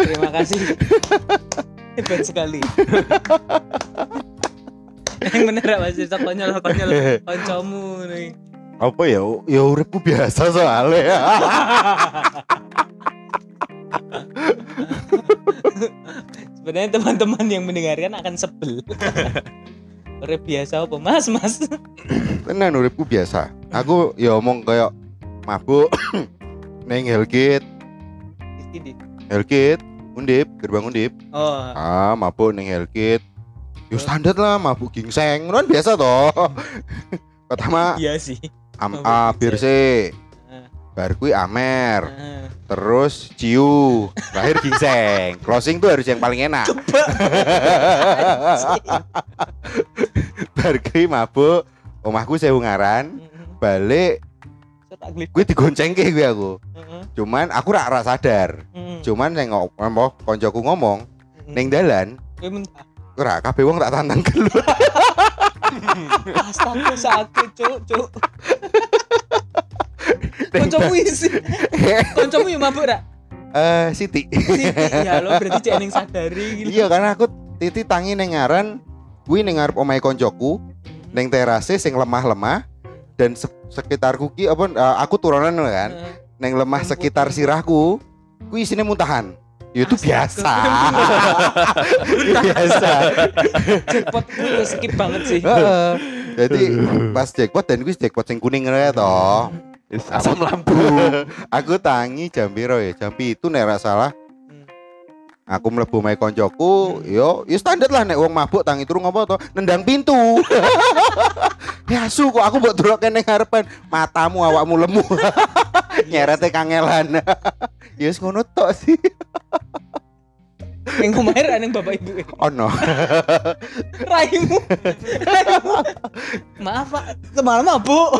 Terima kasih. Hebat sekali. Yang bener Mas cerita konyol konyol kancamu nih. apa ya ya uripku biasa soalnya Sebenarnya teman-teman yang mendengarkan akan sebel. Udah biasa apa Mas, Mas? tenan uripku biasa aku ya omong kayak mabuk neng Hellgate Ini. Hellgate undip gerbang undip Oh, Ah, mabuk ning Hellkit. Yo standar lah mabuk gingseng, kan biasa toh. Pertama iya sih. am A bir C. Ah. bar kuwi Amer, Heeh. terus Ciu, terakhir gingseng. Closing tuh harus yang paling enak. bar kuwi mabuk, omahku sewu ngaran, balik Tak glip. kuwi digoncengke kuwi aku. Cuman aku rak rak sadar. Cuman sing ngomong koncoku ngomong ning dalan. Ora kabeh wong tak tantang gelut. Astaga sakit cuk cuk. Koncomu isi. Koncomu yo mabuk ra? Eh Siti. Siti ya lo berarti cek ning sadari gitu. Iya karena aku titi tangi ning ngaran kuwi ning ngarep omahe koncoku ning terase sing lemah-lemah dan se- sekitarku ki apa eh, aku turunan kan Heeh. ning lemah sekitar sirahku kuwi isine muntahan. Ya itu biasa. biasa. Jackpot gue skip banget sih. Jadi pas jackpot dan kuwi jackpot sing kuning ngono ya toh. Asam lampu. aku tangi jam piro ya? Jam itu nek ora salah. Hmm. Aku mlebu mae koncoku, yo, yo standar lah nek wong mabuk tangi turu ngopo to? Nendang pintu. ya su kok aku mbok delok kene ngarepan, matamu awakmu lemu. Nyerete kangelan. ya wis ngono tok sih. Yang kemarin ada yang bapak ibu. Oh no. Raimu. Raimu. Maaf pak, semalam mabuk.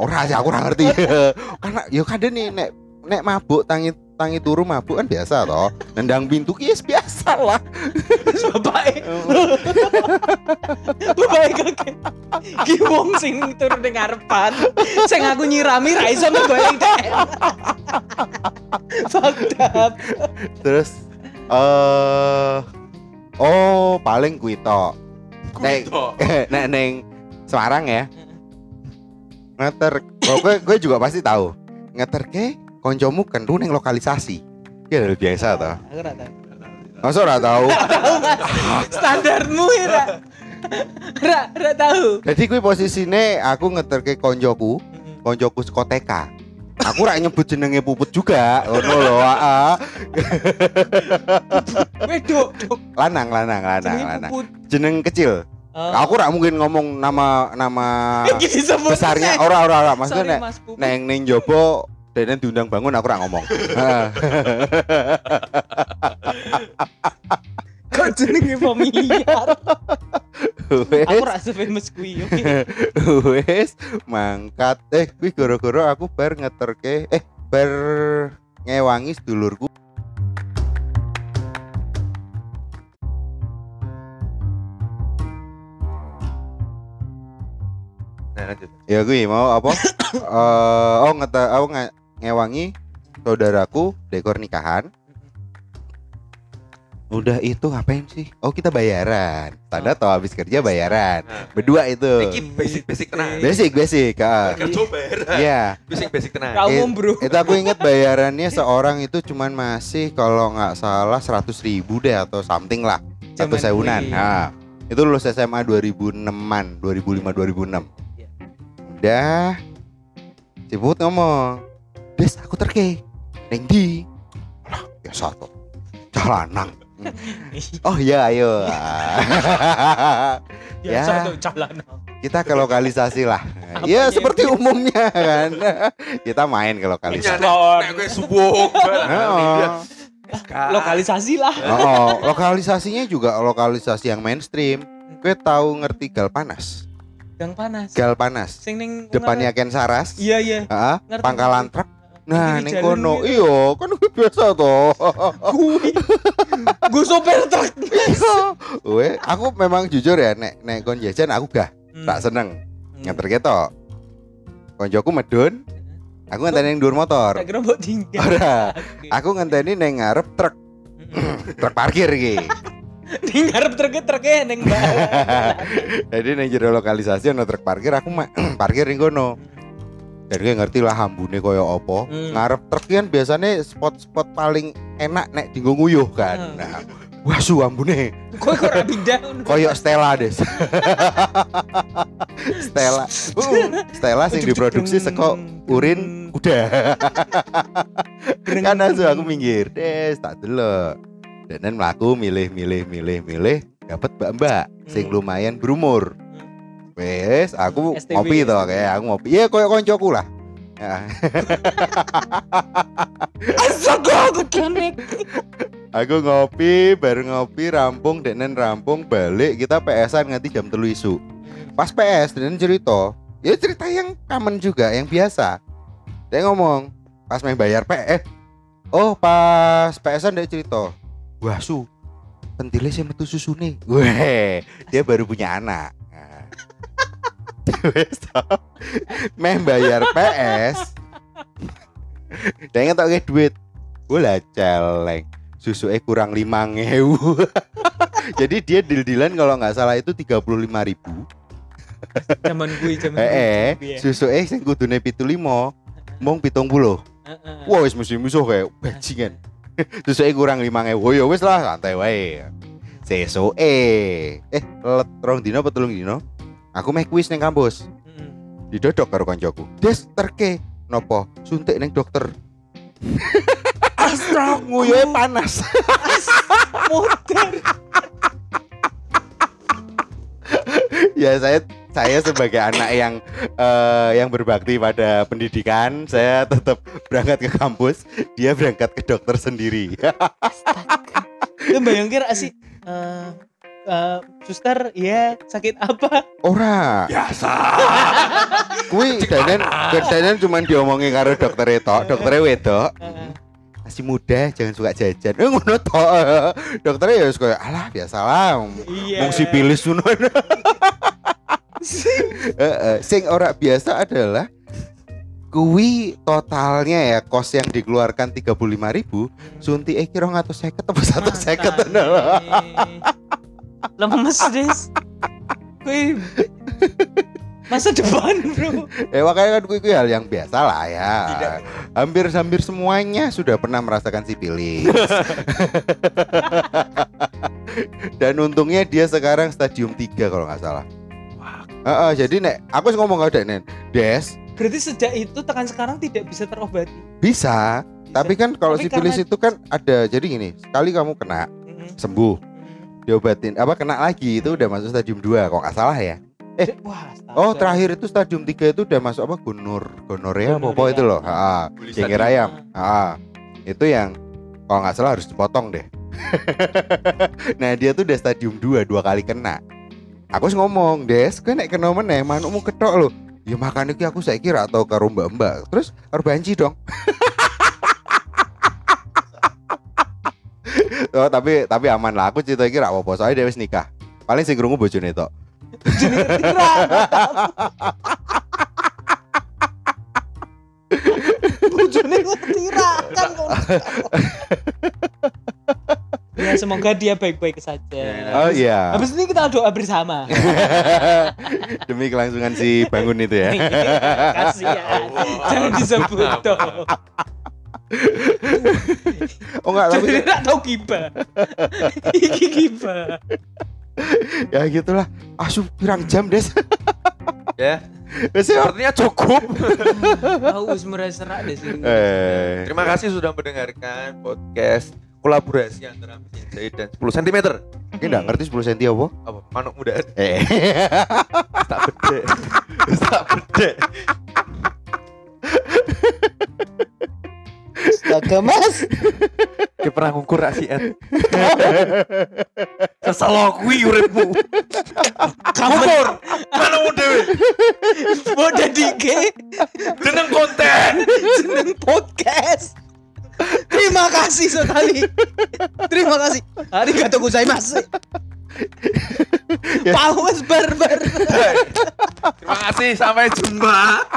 Ora sih aku ora ngerti. Karena yo kadang nih nek nek mabuk tangi tangi turu mabuk kan biasa toh. Nendang pintu ki yes, biasa lah. Bapak Bapak kakek. Ki wong sing turun ning ngarepan. Sing aku nyirami ra iso ngegoyang dhek. Fucked up. Terus eh oh paling kuwi tok. Nek nek neng Semarang ya. Ngeter oh, gue, gue juga pasti tahu. Ngeter ke koncomu kan neng lokalisasi. Ya udah biasa. Aku tahu. Masa ora tahu? Tahu Mas. Standarmu ya ra. Ra ra tahu. Jadi gue posisine aku ngeter ke koncoku, koncoku saka TK. Aku rak nyebut jenenge puput juga, ngono lho, heeh. Wedok, dok. Lanang, lanang, lanang, Jenenge lanang. Jeneng kecil. Oh. Aku rak mungkin ngomong nama nama besarnya sih. ora ora ora Sorry, maksudnya nek Mas ning jopo dene diundang bangun aku rak ngomong. Heeh. Kok jenenge familiar? Aku rasa famous kuwi. oke. wes mangkat eh kuwi gara-gara aku bar ngeterke eh bar ngewangi sedulurku Nah, lanjut. ya gue mau apa Eh oh ngete aku nge- ngewangi saudaraku dekor nikahan. Udah itu ngapain sih? Oh kita bayaran. Tanda tau habis kerja bayaran. Nah, berdua itu. Iki basic-basic tenan. basic basic ah. Kerja bayaran. Iya. Basic-basic tenan. Ra umum, Bro. itu aku inget bayarannya seorang itu cuman masih kalau nggak salah 100 ribu deh atau something lah. Satu sewunan nah itu lulus SMA 2006an 2005 2006 Iya. udah. Si Put ngomong Des aku terke Neng di Lah biasa tuh Jalanang. Oh iya ayo Ya, Ya. satu jalan. Kita ke lokalisasi lah Apa Ya seperti umumnya kan Kita main ke lokalisasi nek kowe subuh. Heeh. Lokalisasi lah. Oh, lokalisasinya juga lokalisasi yang mainstream. Gue tahu ngerti gal panas. Gang panas. Gal panas. Sing ning Depannya Ken Saras. Iya, iya. Heeh, pangkalan truk. Nah, ning jalur kono. gitu. Iya, kan gue biasa toh. Kuwi. Gue sopir truk. Weh, aku memang jujur ya nek nek kon jajan aku gak Hmm. tak seneng. Nganter ketok. Konjoku medun, aku ngenteni ning dhuwur motor. Tak kira mbok tinggal. Ora, aku ngenteni ning ngarep truk, Mm-mm. truk parkir iki. Ning ngarep truk truknya ning bawah. Jadi ning jero lokalisasi ana truk parkir aku parkir ning kono. Dan gue ngerti lah hambune koyo opo. Hmm. Ngarep truk kan biasanya spot-spot paling enak nek dinggo nguyuh kan. Hmm. Nah, wah su hambune Kok kok pindah. koyo Stella des. Stella. Uh, Stella sing diproduksi saka urin kuda. kan asu aku minggir. Des tak delok. Dan mlaku milih milih milih milih dapat mbak-mbak sing Hmm. lumayan berumur. Wes, aku ngopi toh kayak aku ngopi. Iya koyo koncoku lah. Ya, aku aku ngopi, baru ngopi, rampung, denen rampung, balik kita PS-an nganti jam telu isu. Pas PS, denen cerita, ya cerita yang common juga, yang biasa. Dia ngomong, pas main bayar PS, oh pas PS-an dia cerita, wah su, pentilnya saya metu susu nih. Weh, dia baru punya anak. Wes toh. Meh bayar PS. Ngetok ke duit. Bola celeng. Susunya kurang lima ngewu. Jadi dia deal-dealan kalau nggak salah itu tiga puluh lima ribu. Zaman gue, zaman Eh, eh, gue. susunya sing kudune pitu limo, mung pitung puluh. Wah wis mesti musuh kayak bajingan. Susunya kurang lima ngewu. Oh ya wis lah santai wae. Seso eh, eh let rong dino apa telung dino? Aku meh kuis neng kampus. Heeh. didodok karo koncoku. Des terke nopo suntik neng dokter. Astaga, Nguyuhe panas. Motor. ya saya saya sebagai anak yang eh, yang berbakti pada pendidikan, saya tetap berangkat ke kampus, dia berangkat ke dokter sendiri. Lu bayangin sih eh eh, suster ya sakit apa Ora, Biasa. kui danen danen cuma diomongin karo dokter itu, dokter wedok. Heeh. Masih muda, jangan suka jajan. Eh ngono tok. Dokternya ya koyo alah biasalah. iya Wong sipilis ngono. Heeh, sing ora biasa adalah kuwi totalnya ya kos yang dikeluarkan 35.000 ribu sunti eh kira ngatus seket apa satu seket lemes des. Kui. Masa depan bro. Eh makanya kan kuwi kuwi hal yang biasa lah ya. Tidak. hampir hampir semuanya sudah pernah merasakan sipilis dan untungnya dia sekarang stadium 3 kalau nggak salah. Heeh, jadi nek aku ngomong ke Nen. Des. Berarti sejak itu tekan sekarang tidak bisa terobati? Bisa. Tapi kan kalau sipilis karena- itu kan ada jadi gini sekali kamu kena Mm-mm. sembuh diobatin. Apa kena lagi? Itu udah masuk stadium 2 kok nggak salah ya? Eh, wah oh terakhir itu stadium 3 itu udah masuk apa? Gonor gonorea apa apa itu loh. ha Buli jengger ayam. Ha itu yang kalau nggak salah harus dipotong deh. Nah dia tuh udah stadium 2 dua kali kena. Aku ngomong des gue nek kena meneh manukmu ketok lo ya makan iki aku saya kira atau karo mbak-mbak. Terus harus banci dong oh tapi tapi aman lah aku cerita kira apa soalnya dia wis nikah paling sing krungu bojone tok Kira. Bojone ngetira kan kok. Ya semoga dia baik-baik saja. oh iya Habis ini kita doa bersama. demi kelangsungan si bangun itu ya Kasihan. Jangan disebut dong. Oh enggak tapi Jadi tak tahu giba. Iki giba. ya gitulah asu pirang jam des Ya, Wes ya. sepertinya cukup. Aku wis merasa serak deh sini. eh Terima kasih sudah mendengarkan podcast kolaborasi antara Mesin Jahit dan 10 cm. ini enggak ngerti 10 cm apa Apa? Manuk muda. eh Tak bede. Tak bede. Astaga mas. Dia pernah ngukur rak si Ed. Sesalo kuwi uripmu. Ngukur. Manukmu dhewe. Mau jadi ke Jeneng konten. jeneng podcast. Terima kasih sekali. Terima kasih. Hari gak tunggu saya mas. Paus barbar. Terima kasih sampai jumpa.